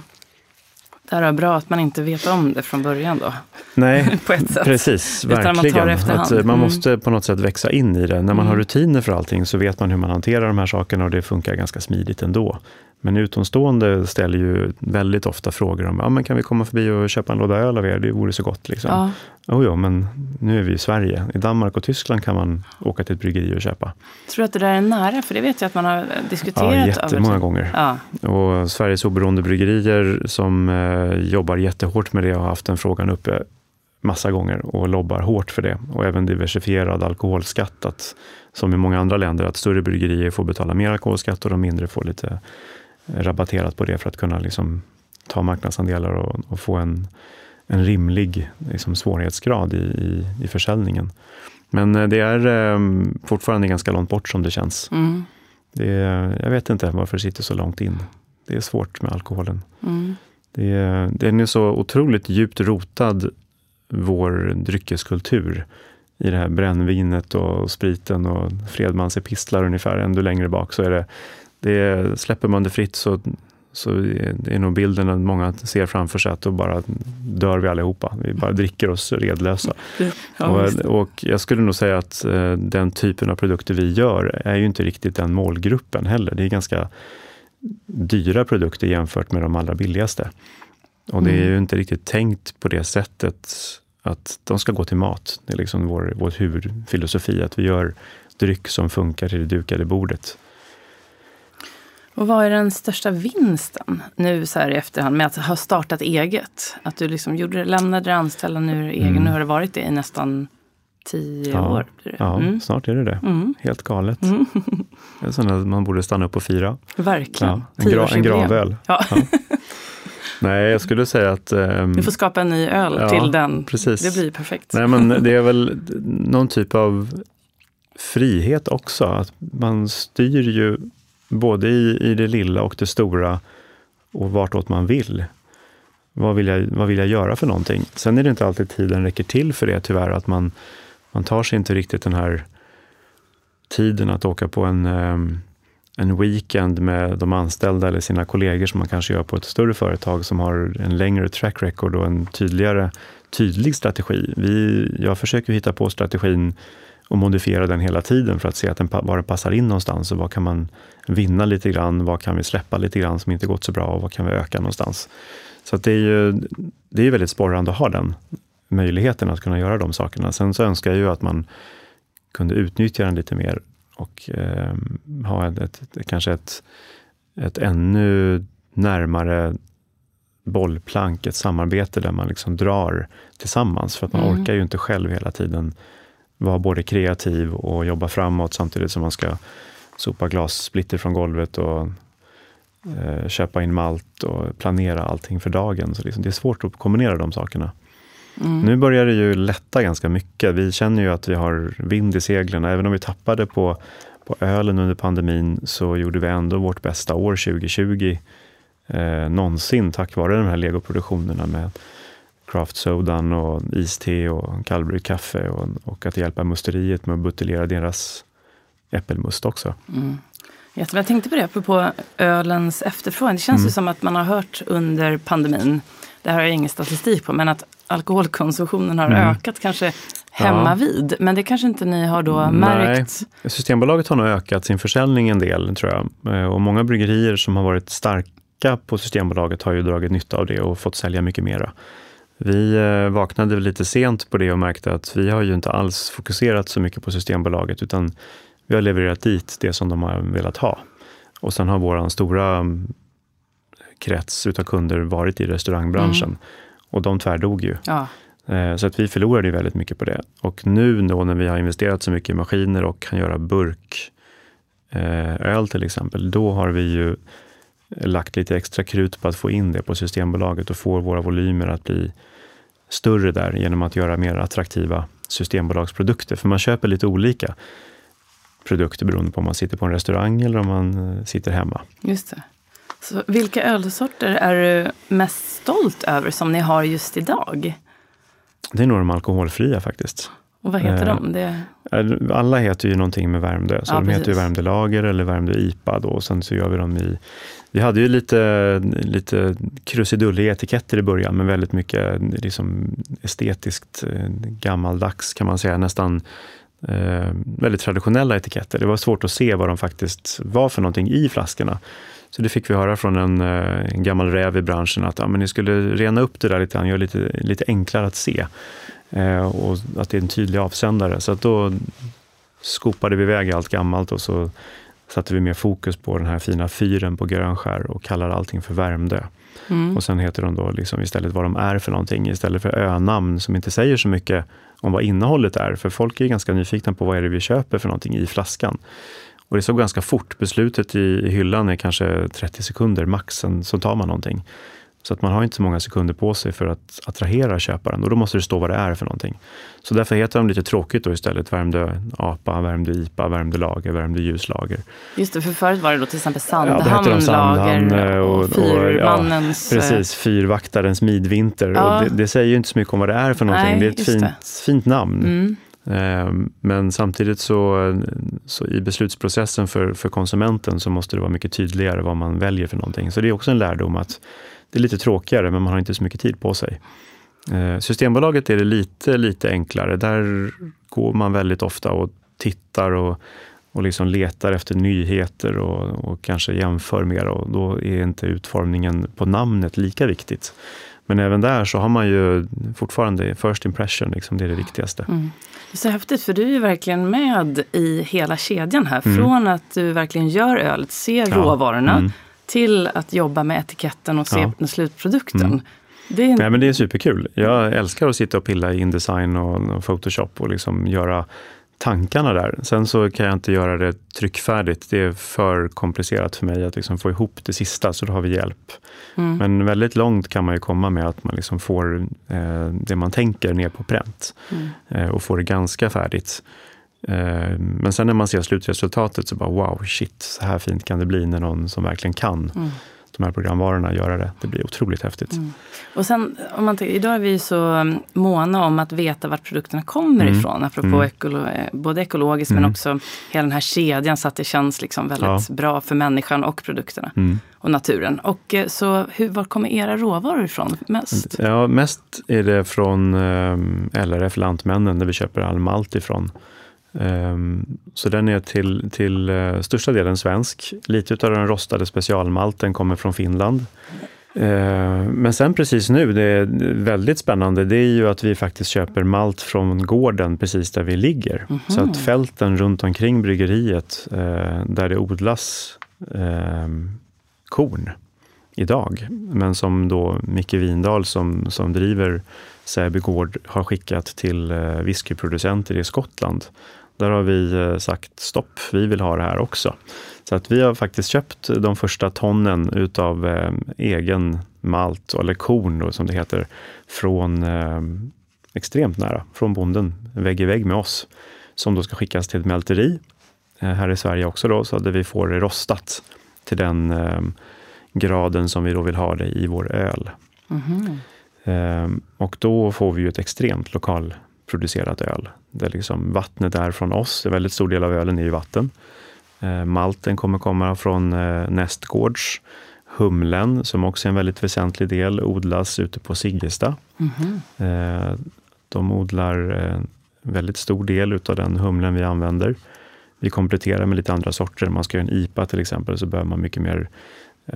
Det är bra att man inte vet om det från början då. Nej, på ett sätt. precis. Verkligen. Man, att man mm. måste på något sätt växa in i det. När man mm. har rutiner för allting så vet man hur man hanterar de här sakerna och det funkar ganska smidigt ändå. Men utomstående ställer ju väldigt ofta frågor om, ja, men kan vi komma förbi och köpa en låda öl av er? Det vore så gott. Liksom. Ja. Oh, jo, men nu är vi i Sverige. I Danmark och Tyskland kan man åka till ett bryggeri och köpa. Tror du att det där är nära? För det vet jag att man har diskuterat. Ja, jättemånga gånger. Ja. Och Sveriges oberoende bryggerier som eh, jobbar jättehårt med det har haft den frågan uppe massa gånger och lobbar hårt för det. Och även diversifierad alkoholskatt, att, som i många andra länder, att större bryggerier får betala mer alkoholskatt och de mindre får lite rabatterat på det för att kunna liksom ta marknadsandelar och, och få en, en rimlig liksom, svårighetsgrad i, i, i försäljningen. Men eh, det är eh, fortfarande ganska långt bort som det känns. Mm. Det är, jag vet inte varför det sitter så långt in. Det är svårt med alkoholen. Mm. Det är, den är så otroligt djupt rotad, vår dryckeskultur, i det här brännvinet och spriten och Fredmans epistlar ungefär. Ännu längre bak så är det det släpper man det fritt så, så är nog bilden att många ser framför sig att då bara dör vi allihopa. Vi bara dricker oss redlösa. Ja, och, och, jag skulle nog säga att eh, den typen av produkter vi gör är ju inte riktigt den målgruppen heller. Det är ganska dyra produkter jämfört med de allra billigaste. Och det är mm. ju inte riktigt tänkt på det sättet att de ska gå till mat. Det är liksom vår, vår huvudfilosofi, att vi gör dryck som funkar till det dukade bordet. Och vad är den största vinsten nu så här i efterhand med att ha startat eget? Att du liksom gjorde, lämnade det anställda, nu är egen. Mm. Nu har det varit det i nästan tio ja, år. Ja, mm. snart är det det. Mm. Helt galet. Mm. det är sånt att man borde stanna upp och fira. Verkligen. Ja, en, gra, en gravöl. Ja. ja. Nej, jag skulle säga att... Um, du får skapa en ny öl ja, till den. Precis. Det blir perfekt. Nej, men det är väl någon typ av frihet också. Att man styr ju både i, i det lilla och det stora och vartåt man vill. Vad vill, jag, vad vill jag göra för någonting? Sen är det inte alltid tiden räcker till för det tyvärr, att man, man tar sig inte riktigt den här tiden att åka på en, ehm, en weekend med de anställda eller sina kollegor som man kanske gör på ett större företag som har en längre track record och en tydligare, tydlig strategi. Vi, jag försöker hitta på strategin och modifiera den hela tiden för att se att den, var den passar in någonstans och vad kan man vinna lite grann, vad kan vi släppa lite grann som inte gått så bra och vad kan vi öka någonstans. Så det är ju det är väldigt sporrande att ha den möjligheten att kunna göra de sakerna. Sen så önskar jag ju att man kunde utnyttja den lite mer och eh, ha ett, ett, kanske ett, ett ännu närmare bollplank, ett samarbete där man liksom drar tillsammans. För att man mm. orkar ju inte själv hela tiden vara både kreativ och jobba framåt samtidigt som man ska sopa glassplitter från golvet och eh, köpa in malt och planera allting för dagen. Så liksom, det är svårt att kombinera de sakerna. Mm. Nu börjar det ju lätta ganska mycket. Vi känner ju att vi har vind i seglen. Även om vi tappade på, på ölen under pandemin så gjorde vi ändå vårt bästa år 2020 eh, någonsin tack vare de här legoproduktionerna med craft-sodan och iste och kallbryggt kaffe och, och, att hjälpa musteriet med att buteljera deras äppelmust också. Mm. Jag tänkte på det, apropå ölens efterfrågan. Det känns mm. ju som att man har hört under pandemin, det här har jag ingen statistik på, men att alkoholkonsumtionen har mm. ökat kanske hemma ja. vid. Men det kanske inte ni har då märkt? Nej. Systembolaget har nog ökat sin försäljning en del, tror jag. Eh, och många bryggerier som har varit starka på Systembolaget har ju dragit nytta av det och fått sälja mycket mera. Vi eh, vaknade lite sent på det och märkte att vi har ju inte alls fokuserat så mycket på Systembolaget, utan vi har levererat dit det som de har velat ha. Och sen har vår stora mm, krets utav kunder varit i restaurangbranschen. Mm. Och de tvärdog ju. Ja. Eh, så att vi förlorade väldigt mycket på det. Och nu då när vi har investerat så mycket i maskiner och kan göra burköl eh, till exempel, då har vi ju lagt lite extra krut på att få in det på Systembolaget och få våra volymer att bli större där genom att göra mer attraktiva Systembolagsprodukter. För man köper lite olika produkter beroende på om man sitter på en restaurang eller om man eh, sitter hemma. Just det. Så vilka ölsorter är du mest stolt över som ni har just idag? Det är nog de alkoholfria faktiskt. Och vad heter eh, de? Det... Eh, alla heter ju någonting med Värmdö. Så ja, de precis. heter ju Värmdö Lager eller Värmdö IPA. Då, och sen så gör vi dem i... Vi hade ju lite, lite krusidulliga etiketter i början, men väldigt mycket liksom estetiskt eh, gammaldags kan man säga. Nästan eh, väldigt traditionella etiketter. Det var svårt att se vad de faktiskt var för någonting i flaskorna. Så det fick vi höra från en, eh, en gammal räv i branschen att ja, men ni skulle rena upp det där lite grann, göra lite, lite enklare att se. Eh, och att det är en tydlig avsändare. Så att då skopade vi iväg allt gammalt och så satte vi mer fokus på den här fina fyren på Grönskär och kallade allting för Värmdö. Mm. Och sen heter de då liksom istället vad de är för någonting, istället för önamn som inte säger så mycket om vad innehållet är. För folk är ganska nyfikna på vad är det vi köper för någonting i flaskan. Och det såg ganska fort. Beslutet i, hyllan är kanske 30 sekunder max, sen så tar man någonting. Så att man har inte så många sekunder på sig för att attrahera köparen och då måste det stå vad det är för någonting. Så därför heter de lite tråkigt då istället Värmdö APA, Värmdö IPA, Värmdö Lager, Värmdö Ljuslager. Just det, för förut var det då till exempel Sandhamn ja, Sandhamn, Lager och, och, Fyrmannens... Ja, precis, Fyrvaktarens Midvinter. Ja. Och det, det, säger ju inte så mycket om vad det är för någonting. Nej, det är ett fint, det. fint namn. Mm. Ehm, men samtidigt så, så, i beslutsprocessen för, för konsumenten så måste det vara mycket tydligare vad man väljer för någonting. Så det är också en lärdom att det är lite tråkigare, men man har inte så mycket tid på sig. Ehm, Systembolaget är det lite, lite enklare. Där går man väldigt ofta och tittar och, och liksom letar efter nyheter och, och kanske jämför mer och då är inte utformningen på namnet lika viktigt. Men även där så har man ju fortfarande first impression, liksom, det är det viktigaste. Mm. Det är så häftigt för du är ju verkligen med i hela kedjan här. Mm. Från att du verkligen gör ölet, ser ja. råvarorna, mm. Till att jobba med etiketten och se ja. slutprodukten. Mm. Det är... Ja, men det är superkul. Jag älskar att sitta och pilla i Indesign och Photoshop och liksom göra tankarna där. Sen så kan jag inte göra det tryckfärdigt. Det är för komplicerat för mig att liksom få ihop det sista, så då har vi hjälp. Mm. Men väldigt långt kan man ju komma med att man liksom får eh, det man tänker ner på pränt mm. eh, och får det ganska färdigt. Eh, men sen när man ser slutresultatet så bara wow, shit, så här fint kan det bli när någon som verkligen kan mm de här programvarorna göra det. Det blir otroligt häftigt. Mm. Och sen, om man tänker, idag är vi så um, måna om att veta vart produkterna kommer mm. ifrån. Apropå mm. ekolo eh, både ekologiskt mm. men också hela den här kedjan så att det känns liksom väldigt ja. bra för människan och produkterna. Mm. Och naturen. Och eh, så hur, var kommer era råvaror ifrån mest? Ja, mest är det från eh, LRF Lantmännen där vi köper all malt ifrån. Ehm, så den är till, till eh, största delen svensk. Lite av den rostade specialmalten kommer från Finland. Ehm, men sen precis nu, det är väldigt spännande, det är ju att vi faktiskt köper malt från gården precis där vi ligger. Mm -hmm. Så att fälten runt omkring bryggeriet, eh, där det odlas ehm, korn idag, men som då Micke Windahl som, som driver Säby gård har skickat till eh, whiskyproducenter i Skottland där har vi eh, sagt stopp, vi vill ha det här också. Så att vi har faktiskt köpt de första tonnen utav eh, egen malt, eller korn då, som det heter, från eh, extremt nära, från bonden, vägg i vägg med oss, som då ska skickas till ett mälteri eh, här i Sverige också, då, så att vi får det rostat till den eh, graden som vi då vill ha det i vår öl. Mm -hmm. och då får vi ju ett extremt lokalproducerat öl där liksom vattnet är från oss. En väldigt stor del av ölen är ju vatten. Eh, malten kommer komma från eh, Nästgårds. Humlen, som också är en väldigt väsentlig del, odlas ute på Siggesta. Mm -hmm. De odlar en väldigt stor del utav den humlen vi använder. Vi kompletterar med lite andra sorter. Om man ska göra en IPA till exempel, så behöver man mycket mer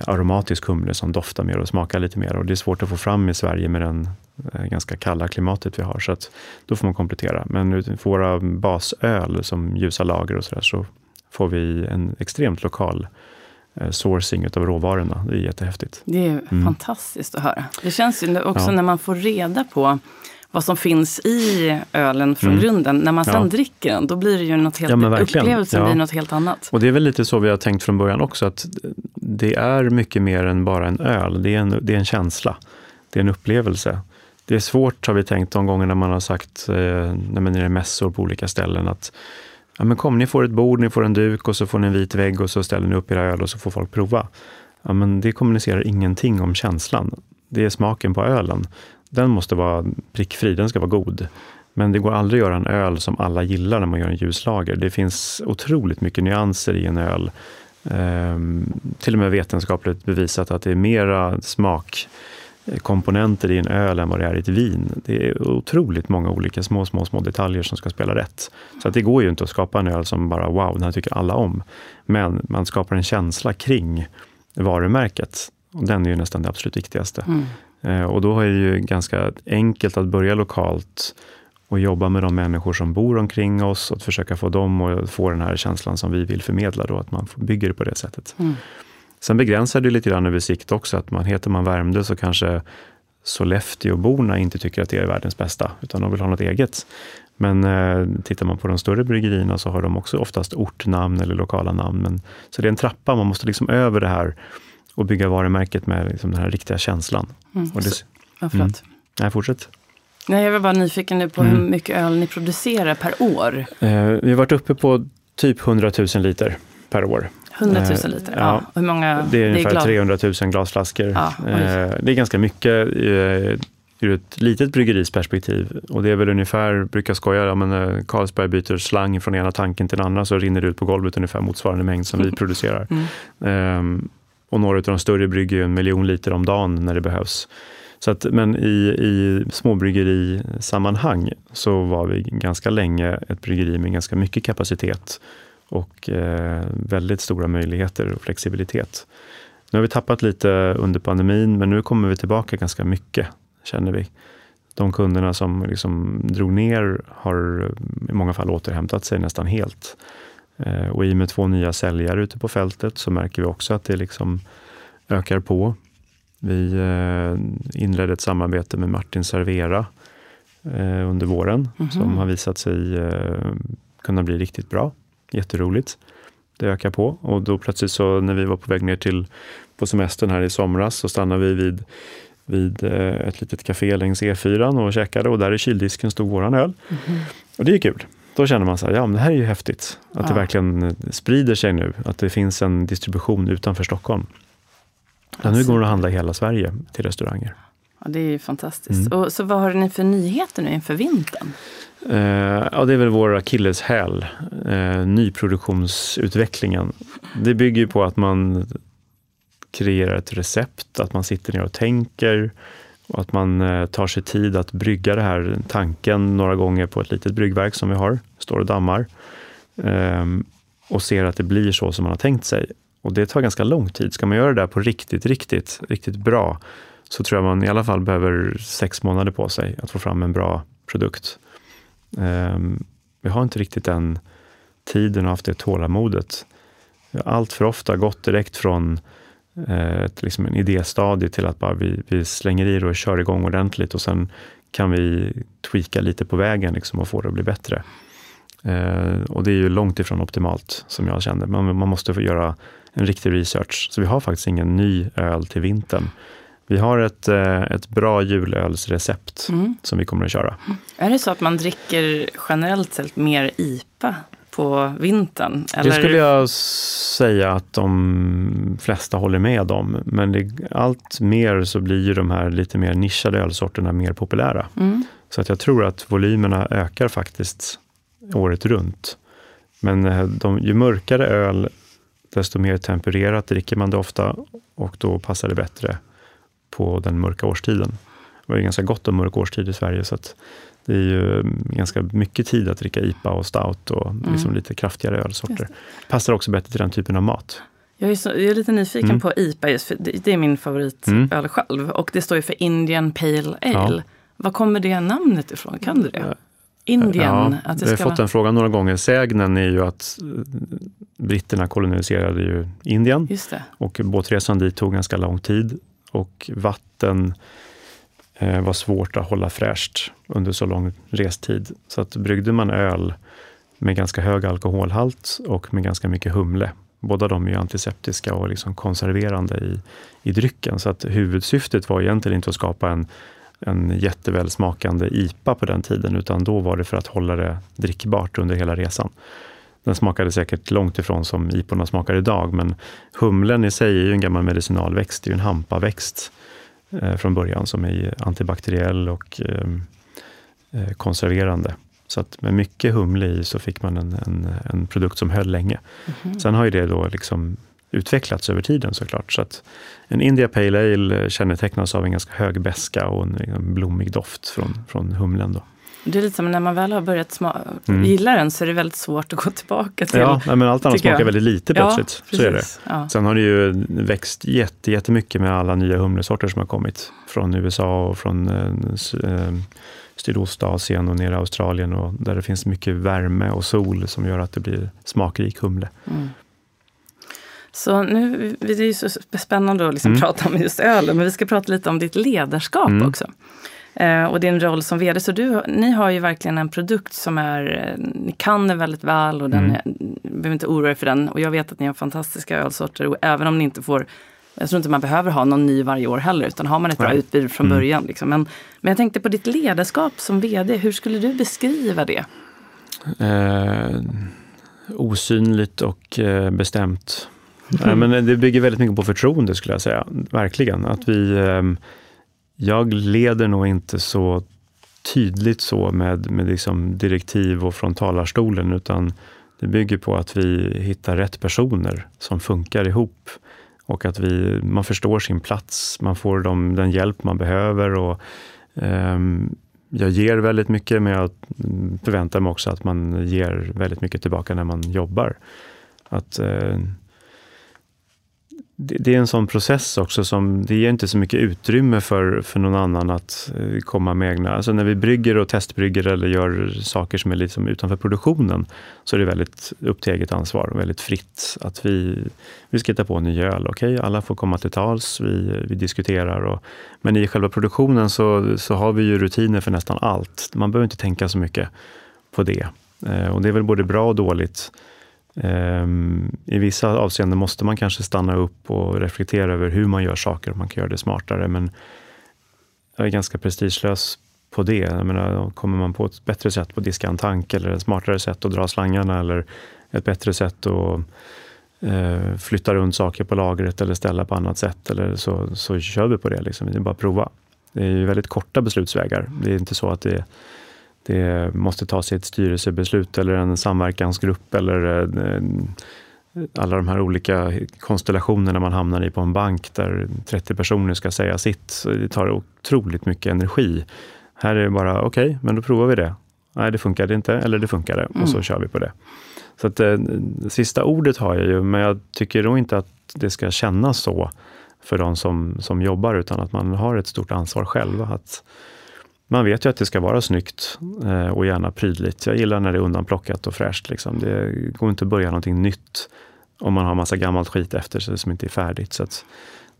aromatisk humle som doftar mer och smakar lite mer. Och det är svårt att få fram i Sverige med den eh, ganska kalla klimatet vi har, så att då får man komplettera. Men för våra basöl som ljusa lager och sådär, så får vi en extremt lokal eh, sourcing av råvarorna. Det är jättehäftigt. Det är mm. fantastiskt att höra. Det känns ju också ja. när man får reda på vad som finns i ölen från mm. grunden. När man sen ja. dricker den, då blir det ju något helt, ja, upplevelsen ja. blir något helt annat. Och det är väl lite så vi har tänkt från början också, att det är mycket mer än bara en öl. Det är en, det är en känsla. Det är en upplevelse. Det är svårt, har vi tänkt, de gånger när man har sagt, eh, när man är i mässor på olika ställen, att ja, men kom, ni får ett bord, ni får en duk och så får ni en vit vägg och så ställer ni upp era öl och så får folk prova. Ja, men det kommunicerar ingenting om känslan. Det är smaken på ölen. Den måste vara prickfri, den ska vara god. Men det går aldrig att göra en öl som alla gillar när man gör en ljuslager. Det finns otroligt mycket nyanser i en öl. Ehm, till och med vetenskapligt bevisat att det är mera smakkomponenter i en öl än vad det är i ett vin. Det är otroligt många olika små, små, små detaljer som ska spela rätt. Så att det går ju inte att skapa en öl som bara wow, den här tycker alla om. Men man skapar en känsla kring varumärket. Och den är ju nästan det absolut viktigaste. Mm. Eh, och då är det ju ganska enkelt att börja lokalt och jobba med de människor som bor omkring oss och försöka få dem att få den här känslan som vi vill förmedla, då, att man bygger det på det sättet. Mm. Sen begränsar det lite grann över sikt också, att man heter man Värmdö så kanske Sollefteåborna inte tycker att det är världens bästa, utan de vill ha något eget. Men eh, tittar man på de större bryggerierna så har de också oftast ortnamn eller lokala namn. Men, så det är en trappa, man måste liksom över det här och bygga varumärket med liksom den här riktiga känslan. Mm. Och det, ja, Mm. Nej, fortsätt. Nej, jag var bara nyfiken nu på mm. hur mycket öl ni producerar per år. Eh, vi har varit uppe på typ 100 000 liter per år. 100 000 eh, liter? Eh, ja. Hur många? Det är ungefär det 300 000 glasflaskor. Ja, eh, det är ganska mycket eh, ur ett litet bryggeris perspektiv. Och det är väl ungefär, brukar skoja, ja, men, eh, Carlsberg byter slang från ena tanken till den andra så rinner det ut på golvet ungefär motsvarande mängd som vi producerar. Mm. Um, och några av de större brygger ju en miljon liter om dagen när det behövs. Så att, men i, i småbryggerisammanhang så var vi ganska länge ett bryggeri med ganska mycket kapacitet och eh, väldigt stora möjligheter och flexibilitet. Nu har vi tappat lite under pandemin, men nu kommer vi tillbaka ganska mycket, känner vi. De kunderna som liksom drog ner har i många fall återhämtat sig nästan helt. Eh, och i och med två nya säljare ute på fältet så märker vi också att det liksom ökar på. Vi eh, inledde ett samarbete med Martin Servera eh, under våren mm -hmm. som har visat sig kunna bli riktigt bra. Jätteroligt. Det ökar på och då plötsligt så när vi var på väg ner till på semestern här i somras så stannade vi vid, vid ett litet café längs E4 och käkade och där i kyldisken stod våran öl. Mm -hmm. Och det är kul. Då känner man så här, ja men det här är ju häftigt. Att ja. det verkligen sprider sig nu, att det finns en distribution utanför Stockholm. Ja, nu går det att handla i hela Sverige till restauranger. Ja, det är ju fantastiskt. Mm. Och, så vad har ni för nyheter nu inför vintern? Uh, ja, det är väl vår akilleshäl, uh, nyproduktionsutvecklingen. Det bygger på att man kreerar ett recept, att man sitter ner och tänker, och att man eh, tar sig tid att brygga den här tanken några gånger på ett litet bryggverk som vi har, står och dammar. Ehm, och ser att det blir så som man har tänkt sig. Och det tar ganska lång tid. Ska man göra det där på riktigt, riktigt, riktigt bra så tror jag man i alla fall behöver sex månader på sig att få fram en bra produkt. Ehm, vi har inte riktigt den tiden och haft det tålamodet. Allt för ofta gått direkt från eh, ett, liksom en idéstadie till att bara vi, vi slänger i det och kör igång ordentligt och sen kan vi tweaka lite på vägen liksom och få det att bli bättre. Eh, och det är ju långt ifrån optimalt som jag kände. Man, man måste få göra en riktig research. Så vi har faktiskt ingen ny öl till vintern. Vi har ett, eh, ett bra julölsrecept mm. som vi kommer att köra. Är det så att man dricker generellt sett mer IPA på vintern? Eller? Det skulle jag säga att de flesta håller med om. Men det, allt mer så blir ju de här lite mer nischade ölsorterna mer populära. Mm. Så att jag tror att volymerna ökar faktiskt året runt. Men eh, de, ju mörkare öl, desto mer tempererat dricker man det ofta och då passar det bättre på den mörka årstiden. Det var ju ganska gott om mörk årstid i Sverige, så att det är ju mm, ganska mycket tid att dricka IPA och stout och mm. liksom lite kraftigare ölsorter. Passar också bättre till den typen av mat. Jag är, så, jag är lite nyfiken mm. på IPA, just för det, det är min favoritöl mm. själv. Och det står ju för Indian Pale Ale. Ja. Var kommer det namnet ifrån? Kan du det? Indien? Ja, att det vi har ska fått den frågan några gånger. Sägnen är ju att eh, britterna koloniserade ju Indien och båtresan dit tog ganska lång tid och vatten eh, var svårt att hålla fräscht under så lång restid. Så att bryggde man öl med ganska hög alkoholhalt och med ganska mycket humle. Båda de är ju antiseptiska och liksom konserverande i, i drycken. Så att huvudsyftet var egentligen inte att skapa en, en jättevälsmakande IPA på den tiden, utan då var det för att hålla det drickbart under hela resan. Den smakade säkert långt ifrån som IPorna smakar idag, men humlen i sig är ju en gammal medicinalväxt. Det är ju en hampaväxt från början som är antibakteriell och eh, eh, konserverande. Så att med mycket humle i så fick man en, en, en produkt som höll länge. Mhm. Sen har ju det då liksom utvecklats över tiden såklart. Så att en India Pale Ale kännetecknas av en ganska hög beska och en, en blommig doft från, från humlen. Då. Det är lite som när man väl har börjat Mm. gilla den så är det väldigt svårt att gå tillbaka till. Ja, men allt annat tycker jag. smakar väldigt lite plötsligt. ja, så är det. Ja. Sen har det ju växt jätte, jättemycket med alla nya humlesorter som har kommit från USA och från eh, eh, Sydostasien och ner i Australien och där det finns mycket värme och sol som gör att det blir smakrik humle. Mm. Så nu, det är ju så spännande att liksom Mm. prata om just ölen, men vi ska prata lite om ditt ledarskap Mm. också. Eh, och din roll som vd. Så du, ni har ju verkligen en produkt som är, eh, ni kan den väldigt väl och den Mm. är, behöver inte oroa er för den. Och jag vet att ni har fantastiska ölsorter och även om ni inte får jag tror inte man behöver ha någon ny varje år heller, utan har man ett bra Nej. utbud från Mm. början. Liksom. Men, men jag tänkte på ditt ledarskap som vd, hur skulle du beskriva det? Eh, osynligt och eh, bestämt. Nej, men det bygger väldigt mycket på förtroende skulle jag säga. Verkligen. Att vi, ehm, jag leder nog inte så tydligt så med, med liksom direktiv och från talarstolen, utan det bygger på att vi hittar rätt personer som funkar ihop och att vi, man förstår sin plats, man får de, den hjälp man behöver. Och, ehm, jag ger väldigt mycket, men jag förväntar mig också att man ger väldigt mycket tillbaka när man jobbar. Att, eh, det, det är en sån process också som, det ger inte så mycket utrymme för, för någon annan att eh, komma med egna, alltså när vi brygger och testbrygger eller gör saker som är liksom utanför produktionen, så är det väldigt upp till eget ansvar och väldigt fritt. Att vi, vi ska hitta på en ny öl, okej, alla får komma till tals, vi, vi diskuterar. Och, men i själva produktionen så, så har vi ju rutiner för nästan allt. Man behöver inte tänka så mycket på det. Eh, och det är väl både bra och dåligt. Ehm, I vissa avseenden måste man kanske stanna upp och reflektera över hur man gör saker, man kan göra det smartare. Men jag är ganska prestigelös på det. Jag menar, kommer man på ett bättre sätt att diska en tank eller ett smartare sätt att dra slangarna eller ett bättre sätt att eh, flytta runt saker på lagret eller ställa på annat sätt, eller så, så kör vi på det. Liksom. Det är bara att prova. Det är ju väldigt korta beslutsvägar. Det är inte så att det, det måste tas i ett styrelsebeslut eller en samverkansgrupp eller eh, alla de här olika konstellationerna man hamnar i på en bank där 30 personer ska säga sitt. Det tar otroligt mycket energi. Här är det bara, okej, okay, men då provar vi det. Nej, det funkade inte, eller det funkade och så Mm. kör vi på det. Så att, eh, sista ordet har jag ju, men jag tycker nog inte att det ska kännas så för de som, som jobbar, utan att man har ett stort ansvar själv. Att man vet ju att det ska vara snyggt eh, och gärna prydligt. Jag gillar när det är undanplockat och fräscht. Liksom. Det går inte att börja någonting nytt om man har massa gammalt skit efter sig som inte är färdigt. Så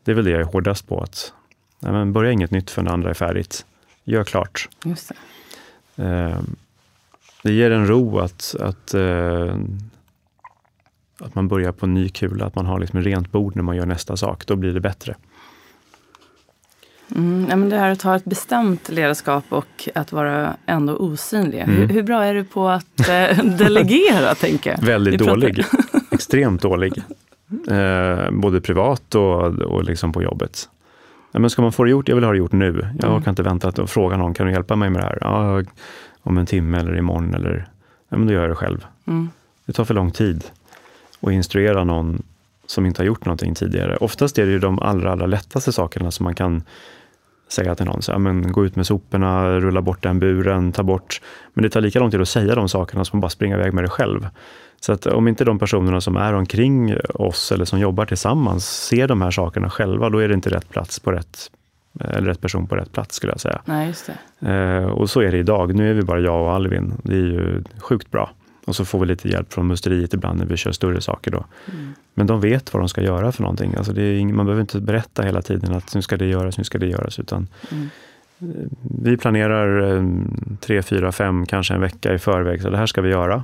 det är väl det jag är hårdast på. Att, nej, men börja inget nytt förrän det andra är färdigt. Gör klart. Just det. Eh, det ger en ro att, att, eh, att man börjar på en ny kula, att man har liksom rent bord när man gör nästa sak. Då blir det bättre. Mm, ja, men det här att ha ett bestämt ledarskap och att vara ändå osynlig. Mm. Hur, hur bra är du på att eh, delegera, tänker jag? Väldigt dålig. Extremt dålig. Eh, både privat och, och liksom på jobbet. Ja, men ska man få det gjort, jag vill ha det gjort nu. Jag Mm. orkar inte vänta att fråga någon, kan du hjälpa mig med det här? Ja, om en timme eller imorgon eller, ja men då gör jag det själv. Mm. Det tar för lång tid att instruera någon som inte har gjort någonting tidigare. Oftast är det ju de allra, allra lättaste sakerna som man kan säga till någon. Så, ja, men, gå ut med soporna, rulla bort den buren, ta bort... Men det tar lika lång tid att säga de sakerna som att bara springa iväg med det själv. Så att om inte de personerna som är omkring oss eller som jobbar tillsammans ser de här sakerna själva, då är det inte rätt plats på rätt eller rätt person på rätt plats skulle jag säga. Nej, just det. Eh, och så är det idag. Nu är vi bara jag och Alvin. Det är ju sjukt bra. Och så får vi lite hjälp från musteriet ibland när vi kör större saker. Då. Mm. Men de vet vad de ska göra för någonting. Alltså ing, man behöver inte berätta hela tiden att nu ska det göras, nu ska det göras. Utan Mm. eh, vi planerar eh, tre, fyra, fem, kanske en vecka i förväg. Så det här ska vi göra.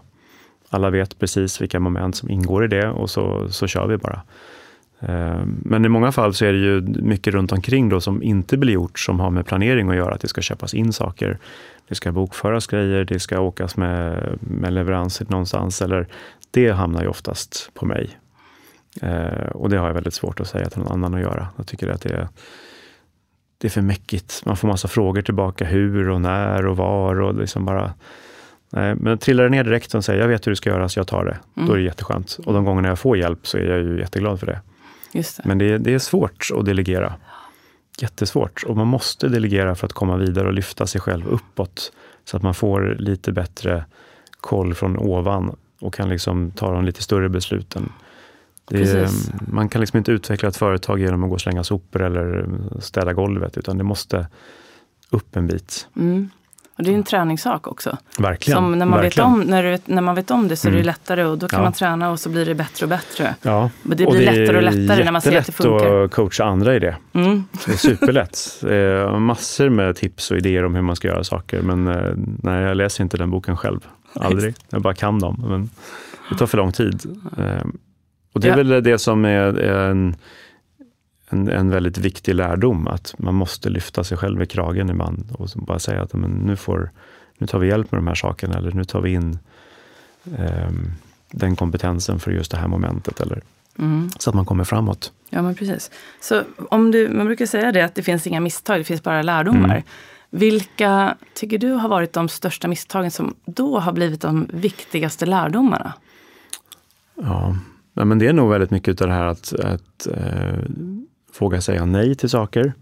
Alla vet precis vilka moment som ingår i det och så, så kör vi bara. Eh, Men i många fall så är det ju mycket runt omkring då som inte blir gjort som har med planering att göra. Att det ska köpas in saker, det ska bokföras grejer, det ska åkas med, med leveranser någonstans. Eller, det hamnar ju oftast på mig. Eh, och det har jag väldigt svårt att säga till någon annan att göra. Jag tycker att det är, det är för mäckigt. Man får massa frågor tillbaka, hur och när och var. och liksom bara... Nej, men trillar det ner direkt och säger jag vet hur det ska göras, jag tar det. Mm. Då är det jätteskönt. Och de gångerna jag får hjälp så är jag ju jätteglad för det. Just det. Men det, det är svårt att delegera. Jättesvårt. Och man måste delegera för att komma vidare och lyfta sig själv uppåt. Så att man får lite bättre koll från ovan och kan liksom ta de lite större besluten. Är, man kan liksom inte utveckla ett företag genom att gå och slänga sopor eller städa golvet, utan det måste upp en bit. Mm. Och det är en träningssak också. Verkligen. Som när man, vet verkligen. om, när, du, vet- när man vet om det så är det Mm. lättare och då kan Ja. man träna och så blir det bättre och bättre. Ja. Men det Och blir lättare och lättare när man ser att det funkar. att coacha andra i det. Mm. Det är superlätt. Eh, massor med tips och idéer om hur man ska göra saker, men eh, nej, jag läser inte den boken själv. Aldrig. Jag bara kan dem, men det tar för lång tid. Eh, och det är Ja. väl det som är är en, en, en väldigt viktig lärdom, att man måste lyfta sig själv i kragen ibland och bara säga att men nu, får, nu tar vi hjälp med de här sakerna, eller nu tar vi in ehm, den kompetensen för just det här momentet, eller, Mm. så att man kommer framåt. Ja, men precis. Så om du, man brukar säga det att det finns inga misstag, det finns bara lärdomar. Mm. Vilka tycker du har varit de största misstagen som då har blivit de viktigaste lärdomarna? Ja, ja, men det är nog väldigt mycket av det här att, att eh, våga säga nej till saker.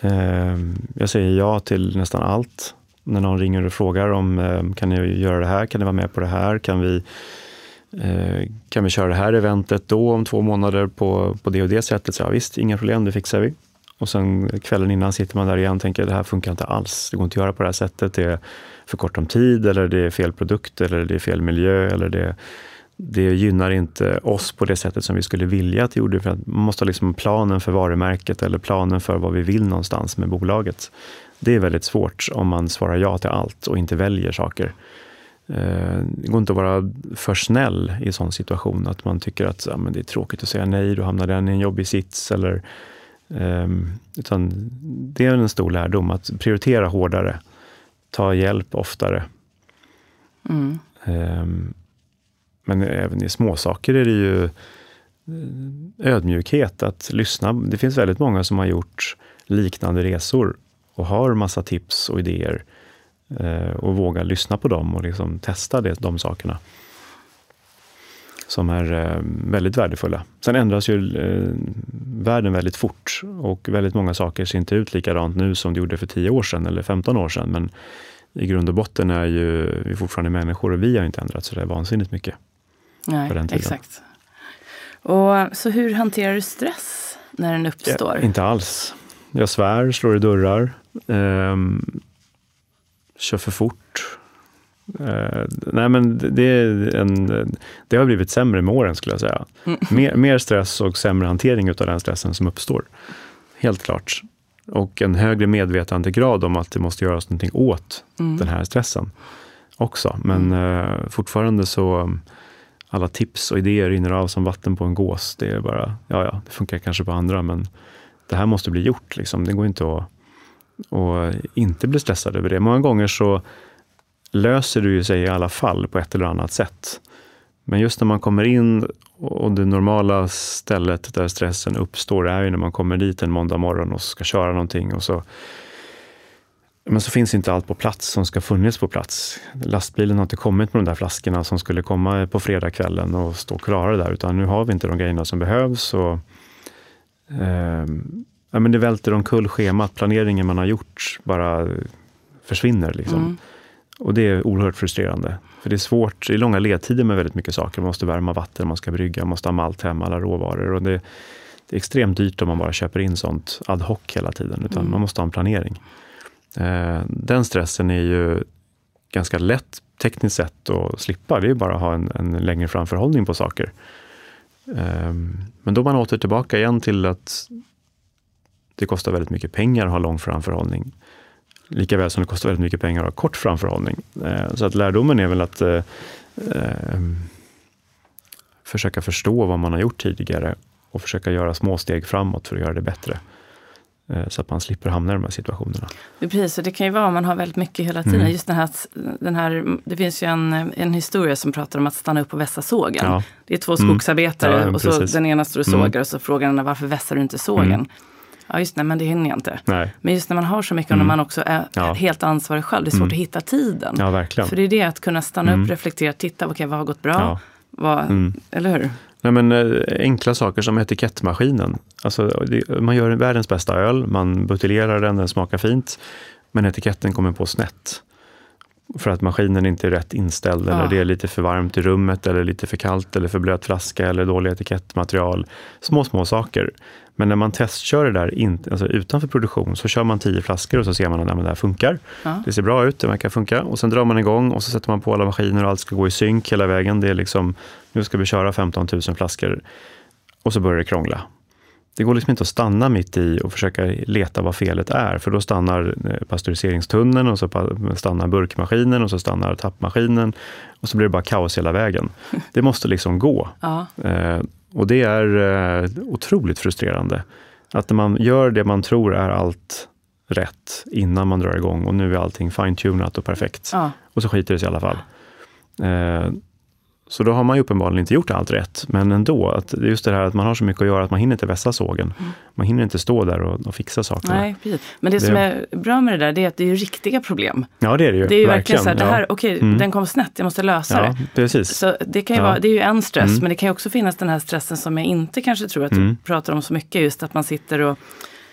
Ehm, jag säger ja till nästan allt. När någon ringer och frågar om ehm, kan ni göra det här, kan ni vara med på det här, kan vi, eh, kan vi köra det här eventet då om två månader på, på det och det sättet? Så ja, visst, inga problem, det fixar vi. Och sen kvällen innan sitter man där igen och tänker det här funkar inte alls. Det går inte att göra på det här sättet. Det är för kort om tid eller det är fel produkt eller det är fel miljö eller det det gynnar inte oss på det sättet som vi skulle vilja att det gjorde. För att man måste ha liksom planen för varumärket eller planen för vad vi vill någonstans med bolaget. Det är väldigt svårt om man svarar ja till allt och inte väljer saker. Eh, Det går inte att vara för snäll i en sån situation, att man tycker att ja, men det är tråkigt att säga nej, då hamnar den i en jobbig sits. Eller, ehm, utan det är en stor lärdom, att prioritera hårdare, ta hjälp oftare. Mm. Ehm, men även i småsaker är det ju eh, ödmjukhet att lyssna. Det finns väldigt många som har gjort liknande resor och har massa tips och idéer eh, och vågar lyssna på dem och liksom testa det, de sakerna som är eh, väldigt värdefulla. Sen ändras ju världen väldigt fort och väldigt många saker ser inte ut likadant nu som det gjorde för 10 år sedan eller 15 år sedan. Men i grund och botten är ju vi fortfarande människor och vi har inte ändrats så det är vansinnigt mycket. Nej, på den tiden. exakt. Och, så hur hanterar du stress när den uppstår? Ja, inte alls. Jag svär, slår i dörrar, ehm, kör för fort. Eh, nej men det, är en, det har blivit sämre med åren skulle jag säga. Mm. Mer, mer stress och sämre hantering av den stressen som uppstår. Helt klart. Och en högre medvetandegrad om att det måste göras någonting åt Mm. den här stressen också. Men eh, fortfarande så, alla tips och idéer rinner av som vatten på en gås. Det är bara, ja ja, det funkar kanske på andra, men det här måste bli gjort. Liksom. Det går inte att, att inte bli stressad över det. Många gånger så löser du ju sig i alla fall på ett eller annat sätt. Men just när man kommer in och det normala stället där stressen uppstår är ju när man kommer dit en måndag morgon och ska köra någonting och så men så finns inte allt på plats som ska funnits på plats. Lastbilen har inte kommit med de där flaskorna som skulle komma på fredagskvällen och stå klara där, utan nu har vi inte de grejerna som behövs. Och, ehm, ja, men det välter omkull schemat, planeringen man har gjort bara försvinner. Liksom. Mm. Och det är oerhört frustrerande. För det är svårt, det är långa ledtider med väldigt mycket saker. Man måste värma vatten, man ska brygga, man måste ha malt hemma, alla råvaror. Och det, det är extremt dyrt om man bara köper in sånt ad hoc hela tiden, utan Mm. man måste ha en planering. Eh, den stressen är ju ganska lätt tekniskt sett att slippa. Det är ju bara att ha en, en längre framförhållning på saker. Ehm, men då är man åter tillbaka igen till att det kostar väldigt mycket pengar att ha lång framförhållning. Likaväl som det kostar väldigt mycket pengar att ha kort framförhållning. Eh, Så att lärdomen är väl att eh, eh, försöka förstå vad man har gjort tidigare och försöka göra små steg framåt för att göra det bättre. Eh, Så att man slipper hamna i de här situationerna. Det, precis, och det kan ju vara om man har väldigt mycket hela tiden. Mm. Just den här, den här, det finns ju en, en historia som pratar om att stanna upp och vässa sågen. Ja, Det är två Mm. skogsarbetare Ja, och så precis. den ena står och sågar Mm. och så frågar den varför vässar du inte sågen? Mm. Ja just nej, men det hinner jag inte. nej, Men just när man har så mycket och Mm. när man också är Ja. helt ansvarig själv, det är svårt Mm. att hitta tiden. ja verkligen. För det är det att kunna stanna Mm. upp, reflektera, titta, okej vad har gått bra? Vad, Mm. Eller hur? Nej, men, eh, enkla saker som etikettmaskinen. Alltså, det, man gör världens bästa öl, man buteljerar den, den smakar fint, men etiketten kommer på snett. För att maskinen inte är rätt inställd, Ja. eller det är lite för varmt i rummet, eller lite för kallt, eller för blöt flaska, eller dålig etikettmaterial. Små, små saker. Men när man testkör det där in, alltså utanför produktion, så kör man tio flaskor och så ser man att det här funkar. Ja. Det ser bra ut, det verkar funka. Och sen drar man igång och så sätter man på alla maskiner och allt ska gå i synk hela vägen. Det är liksom, nu ska vi köra 15 000 flaskor. Och så börjar det krångla. Det går liksom inte att stanna mitt i och försöka leta vad felet är, för då stannar eh, pasteuriseringstunneln och så stannar burkmaskinen och så stannar tappmaskinen och så blir det bara kaos hela vägen. Det måste liksom gå. Ja. Eh, och det är eh, otroligt frustrerande. Att när man gör det man tror är allt rätt innan man drar igång och nu är allting fine-tunat och perfekt. Ja. Och så skiter det sig i alla fall. Så då har man ju uppenbarligen inte gjort allt rätt. Men ändå, att det är just det här att man har så mycket att göra att man hinner inte vässa sågen. Man hinner inte stå där och, och fixa sakerna. Nej, precis. Men det, Det- som är bra med det där, det är att det är riktiga problem. Ja, det är det ju. Det är ju verkligen så här, det ja. här, okej, Mm. den kom snett, jag måste lösa Ja, det. precis. Så det, kan ju Ja. vara, det är ju en stress, Mm. men det kan ju också finnas den här stressen som jag inte kanske tror att du Mm. pratar om så mycket, just att man sitter och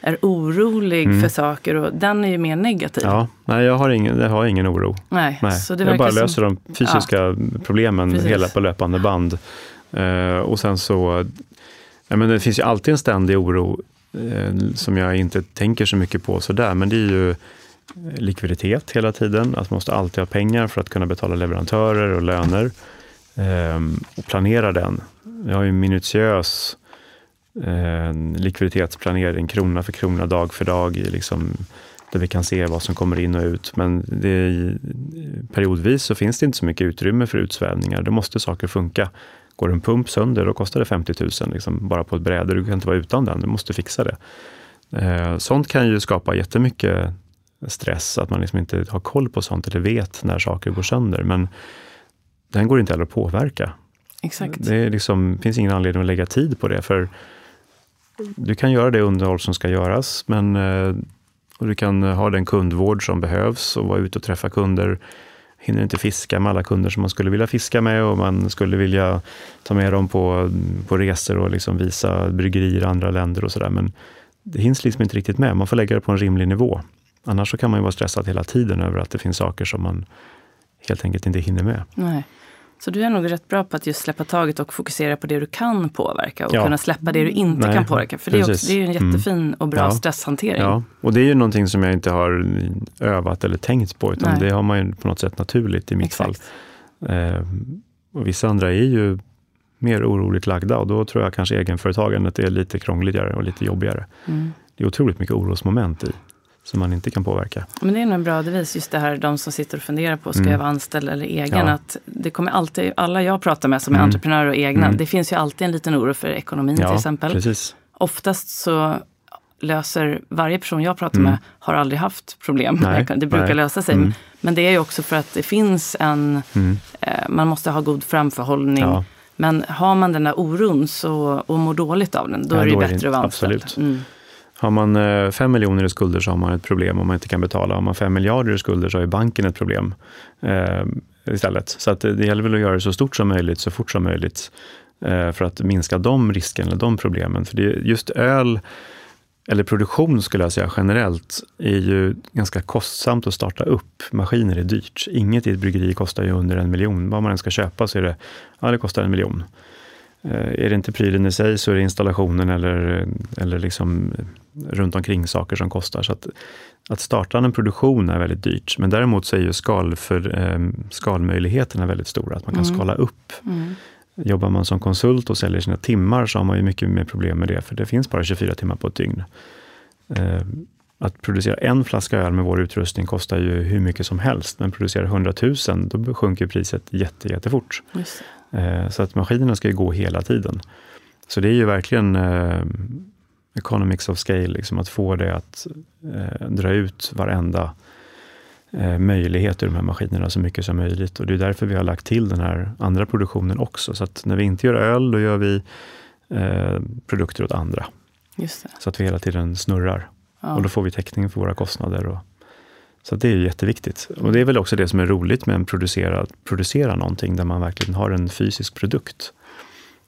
är orolig Mm. för saker och den är ju mer negativ. Ja, nej, jag har ingen, jag har ingen oro. Nej, Nej, så det jag bara löser som, de fysiska problemen Precis. hela på löpande band. Eh, och sen så, ja, men det finns ju alltid en ständig oro eh, som jag inte tänker så mycket på sådär, men det är ju likviditet hela tiden. Att man måste alltid ha pengar för att kunna betala leverantörer och löner eh, och planera den. Jag har ju minutiös eh, likviditetsplanering, krona för krona, dag för dag, liksom, där vi kan se vad som kommer in och ut. Men det, periodvis så finns det inte så mycket utrymme för utsvävningar. Då måste saker funka. Går en pump sönder, då kostar det 50 000 liksom, bara på ett bräde. Du kan inte vara utan den, du måste fixa det. Eh, sånt kan ju skapa jättemycket stress, att man liksom inte har koll på sånt eller vet när saker går sönder. Men den går inte heller att påverka. exakt. Det liksom, finns ingen anledning att lägga tid på det, för du kan göra det underhåll som ska göras, men eh, och du kan eh, ha den kundvård som behövs och vara ute och träffa kunder. Hinner inte fiska med alla kunder som man skulle vilja fiska med och man skulle vilja ta med dem på, på resor och liksom visa bryggerier i andra länder och sådär. Men det hinns liksom inte riktigt med. Man får lägga det på en rimlig nivå. Annars så kan man ju vara stressad hela tiden över att det finns saker som man helt enkelt inte hinner med. Nej. Så du är nog rätt bra på att just släppa taget och fokusera på det du kan påverka och Ja. kunna släppa det du inte Nej, kan påverka. För det är, också, precis. det är ju en Mm. jättefin och bra Ja. stresshantering. Ja, och det är ju någonting som jag inte har övat eller tänkt på, utan Nej. det har man ju på något sätt naturligt i mitt Exakt. fall. Eh, och vissa andra är ju mer oroligt lagda och då tror jag kanske egenföretagandet är lite krångligare och lite jobbigare. Mm. Det är otroligt mycket orosmoment i, som man inte kan påverka. Men det är nog en bra devis, just det här de som sitter och funderar på, ska Mm. jag vara anställd eller egen? Ja. Att det kommer alltid, alla jag pratar med som är Mm. entreprenörer och egna, Mm. det finns ju alltid en liten oro för ekonomin till exempel. precis. Oftast så löser varje person jag pratar Mm. med har aldrig haft problem. Nej, det brukar nej. lösa sig. Mm. Men det är ju också för att det finns en, Mm. eh, man måste ha god framförhållning. Ja. Men har man den där oron så, och mår dåligt av den, då Ja, är det ju bättre att vara anställd. absolut. Har man eh, fem miljoner i skulder så har man ett problem om man inte kan betala. Har man fem miljarder i skulder så har ju banken ett problem eh, istället. Så att eh, det, gäller väl att göra det så stort som möjligt, så fort som möjligt, eh, för att minska de riskerna, eller de problemen. För det, är just öl, eller produktion skulle jag säga generellt, är ju ganska kostsamt att starta upp. Maskiner är dyrt. Inget i ett bryggeri kostar ju under en miljon. Vad man än ska köpa så är det, ja det kostar en miljon är det inte prylen i sig så är det installationen eller, eller liksom runt omkring saker som kostar. Så att, att starta en produktion är väldigt dyrt, men däremot så är ju skal för, eh, skalmöjligheterna väldigt stora, att man kan mm. skala upp. Mm. Jobbar man som konsult och säljer sina timmar så har man ju mycket mer problem med det, för det finns bara 24 timmar på ett dygn. Eh, att producera en flaska öl med vår utrustning kostar ju hur mycket som helst, men producerar 100 000, då sjunker priset jätte, jättefort. Eh, så att maskinerna ska ju gå hela tiden. Så det är ju verkligen eh, economics of scale, liksom att få det att eh, dra ut varenda eh, möjlighet ur de här maskinerna så mycket som möjligt. Och det är därför vi har lagt till den här andra produktionen också. Så att när vi inte gör öl, då gör vi eh, produkter åt andra. Så att vi hela tiden snurrar. Ja. Och då får vi täckning för våra kostnader. Och, så det är jätteviktigt. Och det är väl också det som är roligt med att producera, producera någonting där man verkligen har en fysisk produkt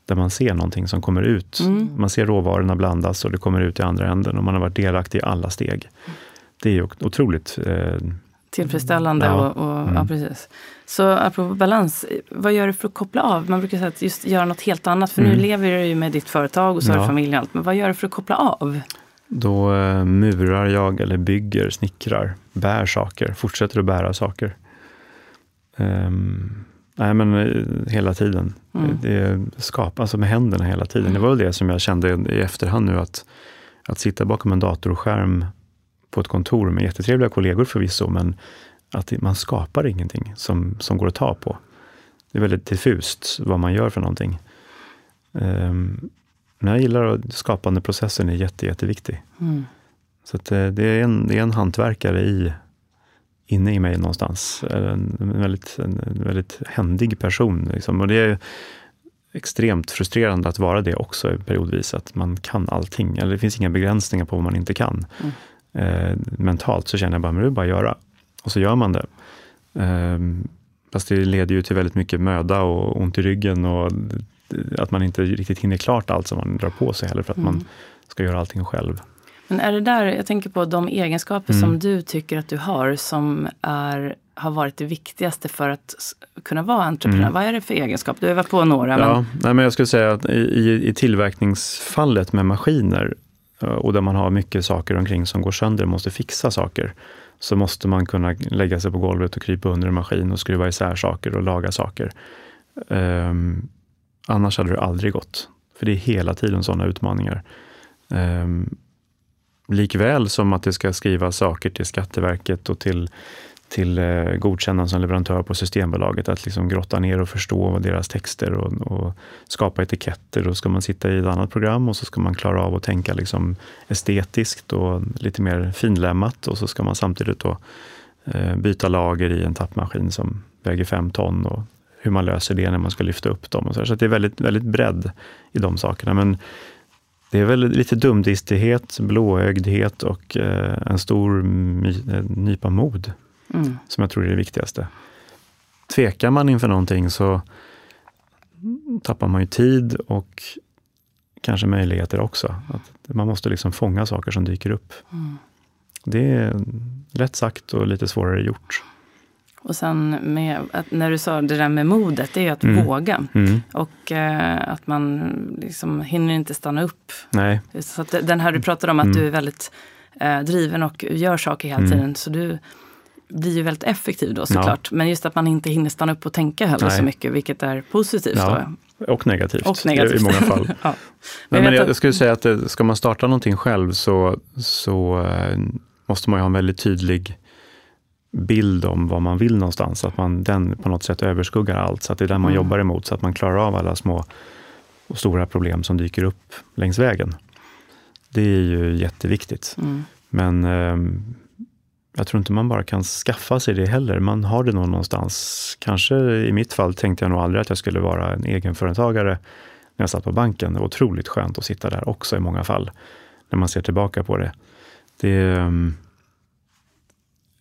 där man ser någonting som kommer ut. Mm. Man ser råvarorna blandas och det kommer ut i andra änden och man har varit delaktig i alla steg. Det är otroligt eh, tillfredsställande. Ja. Och, och mm. ja, precis. Så apropå balans, vad gör du för att koppla av? Man brukar säga att just göra något helt annat, för mm. nu lever du ju med ditt företag och så har du familj och allt. Men vad gör du för att koppla av? Då eh, murar jag eller bygger, snickrar, bär saker, fortsätter att bära saker. Um, Nej, men eh, hela tiden. Mm. Det skapa, alltså med händerna hela tiden. Mm. Det var väl det som jag kände i efterhand nu, att, att sitta bakom en datorskärm på ett kontor med jättetrevliga kollegor förvisso, men att man skapar ingenting som, som går att ta på. Det är väldigt diffust vad man gör för någonting. Um, men jag gillar att skapandeprocessen är jätte, jätteviktig. Mm. Så eh, det, är en, det är en hantverkare i inne i mig någonstans. En, en väldigt, en, en väldigt händig person. Liksom. Och det är extremt frustrerande att vara det också periodvis, att man kan allting. Eller det finns inga begränsningar på vad man inte kan. Mm. Eh, mentalt så känner jag bara, men det är bara att göra. Och så gör man det. Eh, fast det leder ju till väldigt mycket möda och ont i ryggen och att man inte riktigt hinner klart allt som man drar på sig heller, för att mm. man ska göra allting själv. Men är det där, jag tänker på de egenskaper mm. som du tycker att du har som är, har varit det viktigaste för att kunna vara entreprenör. Mm. Vad är det för egenskaper? Du har varit på några. Ja, men... Nej, men jag skulle säga att i, i tillverkningsfallet med maskiner eh, och där man har mycket saker omkring som går sönder måste fixa saker, så måste man kunna lägga sig på golvet och krypa under en maskin och skruva isär saker och laga saker. Um, annars hade det aldrig gått. För det är hela tiden sådana utmaningar. Um, Likväl som att det ska skrivas saker till Skatteverket och till, till eh, godkännande som leverantör på Systembolaget, att liksom grotta ner och förstå deras texter och, och, skapa etiketter. Då ska man sitta i ett annat program och så ska man klara av att tänka liksom estetiskt och lite mer finlämmat och så ska man samtidigt då, eh, byta lager i en tappmaskin som väger fem ton och hur man löser det när man ska lyfta upp dem. Och så, så det är väldigt, väldigt bredd i de sakerna. Men det är väl lite dumdristighet, blåögdhet och eh, en stor nypa mod mm. som jag tror är det viktigaste. Tvekar man inför någonting så tappar man ju tid och kanske möjligheter också. Att man måste liksom fånga saker som dyker upp. Mm. Det är lätt sagt och lite svårare gjort. Och sen med, när du sa det där med modet, det är ju att mm. våga. Mm. Och eh, att man liksom hinner inte stanna upp. Nej. Så att den här du pratade om, att mm. du är väldigt eh, driven och gör saker hela mm. tiden. Så du blir ju väldigt effektiv då såklart. Ja. Men just att man inte hinner stanna upp och tänka heller Nej. så mycket, vilket är positivt. Ja. Då. Och negativt, och negativt. i många fall. ja. Men, men jag, jag skulle säga att det, ska man starta någonting själv så, så eh, måste man ju ha en väldigt tydlig bild om vad man vill någonstans, att man, den på något sätt överskuggar allt, så att det är den man mm. jobbar emot, så att man klarar av alla små och stora problem som dyker upp längs vägen. Det är ju jätteviktigt. Mm. Men eh, jag tror inte man bara kan skaffa sig det heller. Man har det nog någonstans. Kanske i mitt fall tänkte jag nog aldrig att jag skulle vara en egenföretagare när jag satt på banken. Det var otroligt skönt att sitta där också i många fall, när man ser tillbaka på det. det ehm,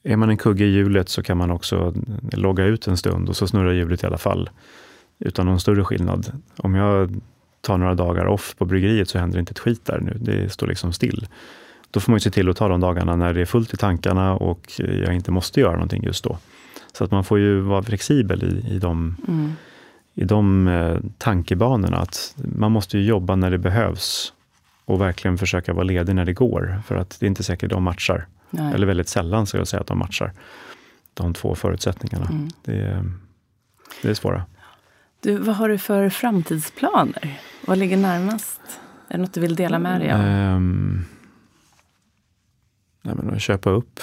är man en kugge i hjulet så kan man också logga ut en stund och så snurrar hjulet i alla fall utan någon större skillnad. Om jag tar några dagar off på bryggeriet så händer inte ett skit där nu. Det står liksom still. Då får man se till att ta de dagarna när det är fullt i tankarna och jag inte måste göra någonting just då. Så att man får ju vara flexibel i, i, de, mm. i de eh, tankebanorna att man måste ju jobba när det behövs och verkligen försöka vara ledig när det går. För att det är inte säkert de matchar. Nej. Eller väldigt sällan ska jag säga att de matchar de två förutsättningarna. Mm. Det, är, det är svåra. Du, vad har du för framtidsplaner? Vad ligger närmast? Är det något du vill dela med dig av? Um, nej, men att köpa upp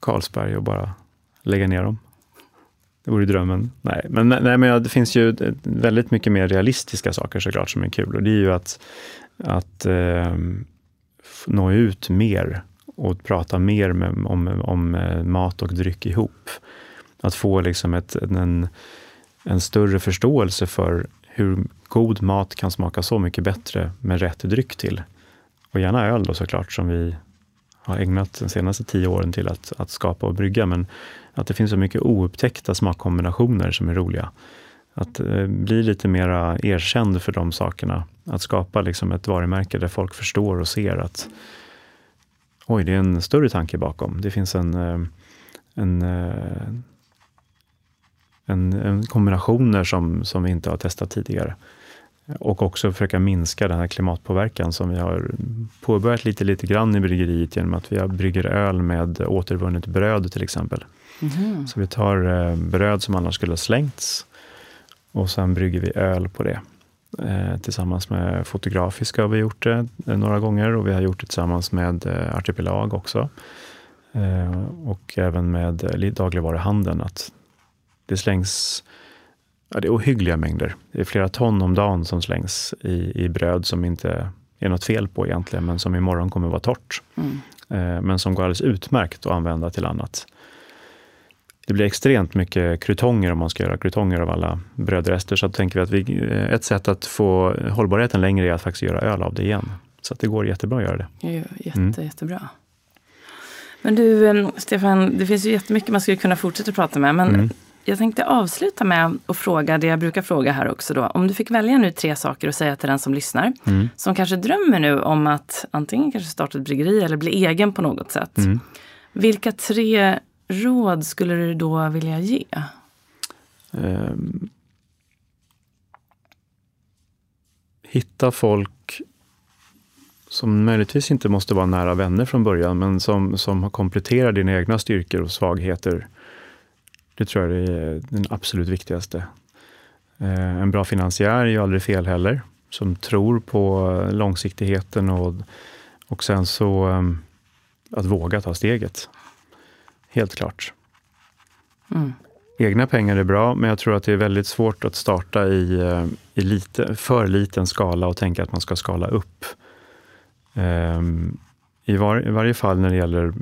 Carlsberg och bara lägga ner dem. Det vore drömmen. Nej, men, nej, men det finns ju väldigt mycket mer realistiska saker såklart som är kul. Och det är ju att, att eh, nå ut mer och prata mer med, om, om eh, mat och dryck ihop. Att få liksom ett, en, en större förståelse för hur god mat kan smaka så mycket bättre med rätt dryck till. Och gärna öl då såklart, som vi har ägnat de senaste tio åren till att, att skapa och brygga. Men att det finns så mycket oupptäckta smakkombinationer som är roliga. Att eh, bli lite mera erkänd för de sakerna. Att skapa liksom ett varumärke där folk förstår och ser att oj, det är en större tanke bakom. Det finns en, eh, en, eh, en, en kombinationer som, som vi inte har testat tidigare. Och också försöka minska den här klimatpåverkan som vi har påbörjat lite, lite grann i bryggeriet genom att vi brygger öl med återvunnet bröd till exempel. Mm. Så vi tar eh, bröd som annars skulle ha slängts och sen brygger vi öl på det. Eh, tillsammans med Fotografiska har vi gjort det eh, några gånger och vi har gjort det tillsammans med eh, Artipelag också. Och även med dagligvaruhandeln. Att det slängs ja, det är ohyggliga mängder. Det är flera ton om dagen som slängs i, i bröd som inte är något fel på egentligen, men som imorgon kommer vara torrt. Mm. Men som går alldeles utmärkt att använda till annat. Det blir extremt mycket krutonger om man ska göra krutonger av alla brödrester. Så tänker vi att vi, eh, ett sätt att få hållbarheten längre är att faktiskt göra öl av det igen. Så att det går jättebra att göra det. Ju jätte, mm. jättebra. Men du, eh, Stefan, det finns ju jättemycket man skulle kunna fortsätta prata med. Men mm. jag tänkte avsluta med att fråga det jag brukar fråga här också. Då. Om du fick välja nu tre saker att säga till den som lyssnar. Mm. Som kanske drömmer nu om att antingen kanske starta ett bryggeri eller bli egen på något sätt. Mm. Vilka tre råd skulle du då vilja ge? Um, hitta folk som möjligtvis inte måste vara nära vänner från början, men som, som kompletterar dina egna styrkor och svagheter. Det tror jag är den absolut viktigaste. Eh, en bra finansiär är ju aldrig fel heller, som tror på långsiktigheten och, och sen så eh, att våga ta steget. Helt klart. Mm. Egna pengar är bra, men jag tror att det är väldigt svårt att starta i, eh, i lite, för liten skala och tänka att man ska skala upp. Um, i, var, I varje fall när det gäller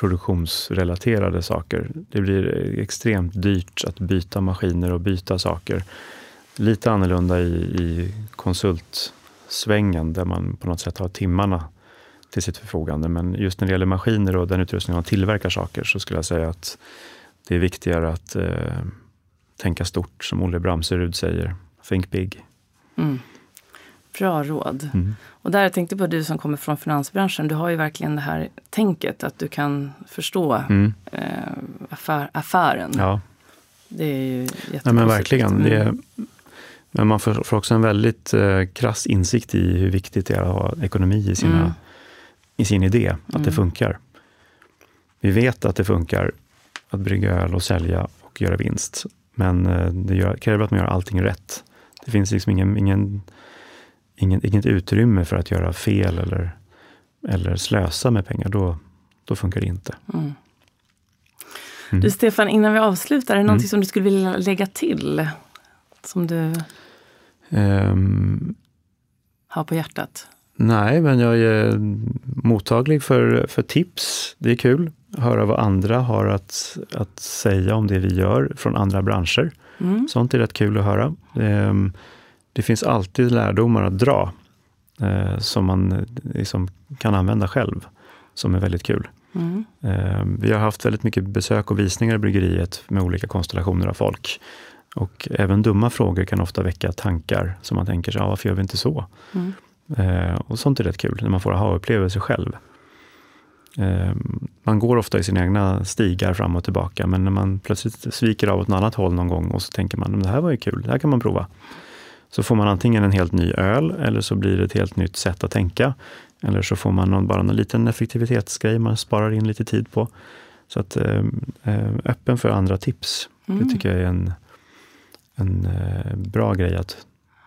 produktionsrelaterade saker. Det blir extremt dyrt att byta maskiner och byta saker. Lite annorlunda i, i konsultsvängen där man på något sätt har timmarna till sitt förfogande. Men just när det gäller maskiner och den utrustning man tillverkar saker så skulle jag säga att det är viktigare att eh, tänka stort, som Olle Bramserud säger. Think big. Mm. Bra råd. Mm. Och där jag tänkte på du som kommer från finansbranschen, du har ju verkligen det här tänket att du kan förstå mm. eh, affär, affären. Ja. Det är ju jättepositivt. Ja, men verkligen. Är, men man får, får också en väldigt eh, krass insikt i hur viktigt det är att ha ekonomi i sina Mm. I sin idé, att Mm. det funkar. Vi vet att det funkar att brygga öl och sälja och göra vinst. Men eh, det gör, kräver att man gör allting rätt. Det finns liksom ingen, ingen, ingen, inget utrymme för att göra fel eller, eller slösa med pengar. Då, då funkar det inte. Mm. Mm. Du Stefan, innan vi avslutar, är det Mm. någonting som du skulle vilja lägga till? Som du Ehm, har på hjärtat? Nej, men jag är mottaglig för, för tips. Det är kul att höra vad andra har att, att säga om det vi gör från andra branscher. Mm. Sånt är rätt kul att höra. Ehm, Det finns alltid lärdomar att dra eh, som man liksom kan använda själv, som är väldigt kul. Mm. Ehm, Vi har haft väldigt mycket besök och visningar i bryggeriet med olika konstellationer av folk. Och även dumma frågor kan ofta väcka tankar som man tänker, ja, varför gör vi inte så? Mm. Eh, Och sånt är rätt kul, när man får aha-upplevelser själv. eh, man går ofta i sina egna stigar fram och tillbaka, men när man plötsligt sviker av åt ett annat håll någon gång och så tänker man, det här var ju kul, det här kan man prova. Så får man antingen en helt ny öl eller så blir det ett helt nytt sätt att tänka. Eller så får man någon, bara en liten effektivitetsgrej man sparar in lite tid på. Så att eh, öppen för andra tips, mm. det tycker jag är en, en eh, bra grej att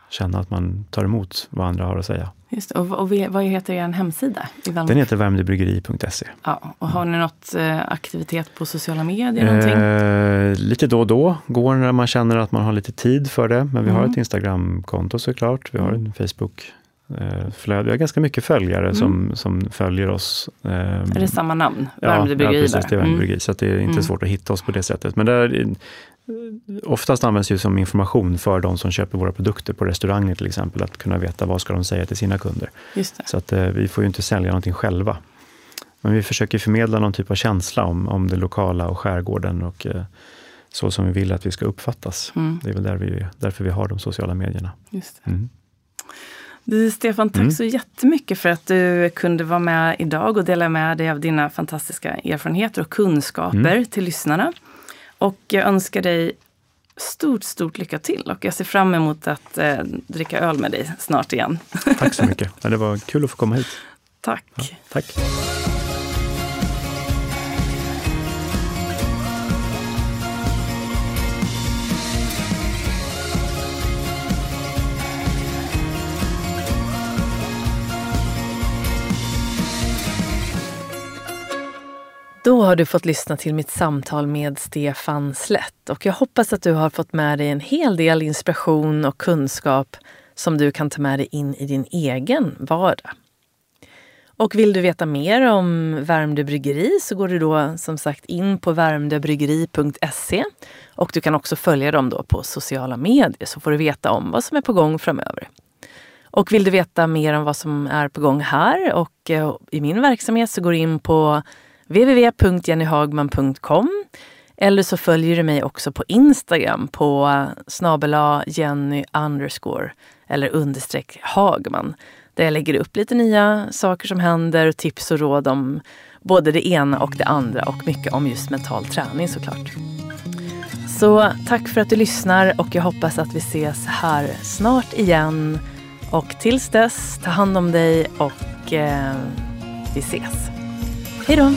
känna att man tar emot vad andra har att säga. Just och, och vad heter er hemsida? I Den heter värmdöbryggeri.se. Ja, och har ni något eh, aktivitet på sociala medier? Eh, lite då och då, går när man känner att man har lite tid för det. Men vi mm. har ett Instagramkonto såklart, vi har mm. en Facebook eh, flöde. Vi har ganska mycket följare mm. som, som följer oss. Eh, är det samma namn? Värmdö ja, ja, precis. Det är Värmdö mm. Så det är inte mm. svårt att hitta oss på det sättet. Men där, oftast används det som information för de som köper våra produkter på restauranger till exempel, att kunna veta vad ska de säga till sina kunder. Så att eh, vi får ju inte sälja någonting själva. Men vi försöker förmedla någon typ av känsla om, om det lokala och skärgården och eh, så som vi vill att vi ska uppfattas. Mm. Det är väl där vi, därför vi har de sociala medierna. Just mm. Du, Stefan, tack mm. så jättemycket för att du kunde vara med idag och dela med dig av dina fantastiska erfarenheter och kunskaper mm. till lyssnarna. Och jag önskar dig stort, stort lycka till och jag ser fram emot att eh, dricka öl med dig snart igen. Tack så mycket. Det var kul att få komma hit. Tack. Ja, tack. Då har du fått lyssna till mitt samtal med Stefan Slätt och jag hoppas att du har fått med dig en hel del inspiration och kunskap som du kan ta med dig in i din egen vardag. Och vill du veta mer om Värmdö bryggeri så går du då som sagt in på värmdöbryggeri.se och du kan också följa dem då på sociala medier så får du veta om vad som är på gång framöver. Och vill du veta mer om vad som är på gång här och eh, i min verksamhet så går du in på www.jennyhagman.com eller så följer du mig också på Instagram på snabela Jenny underscore eller understreck Hagman. Där jag lägger upp lite nya saker som händer, och tips och råd om både det ena och det andra och mycket om just mental träning såklart. Så tack för att du lyssnar och jag hoppas att vi ses här snart igen. Och tills dess, ta hand om dig och eh, vi ses. Hej då!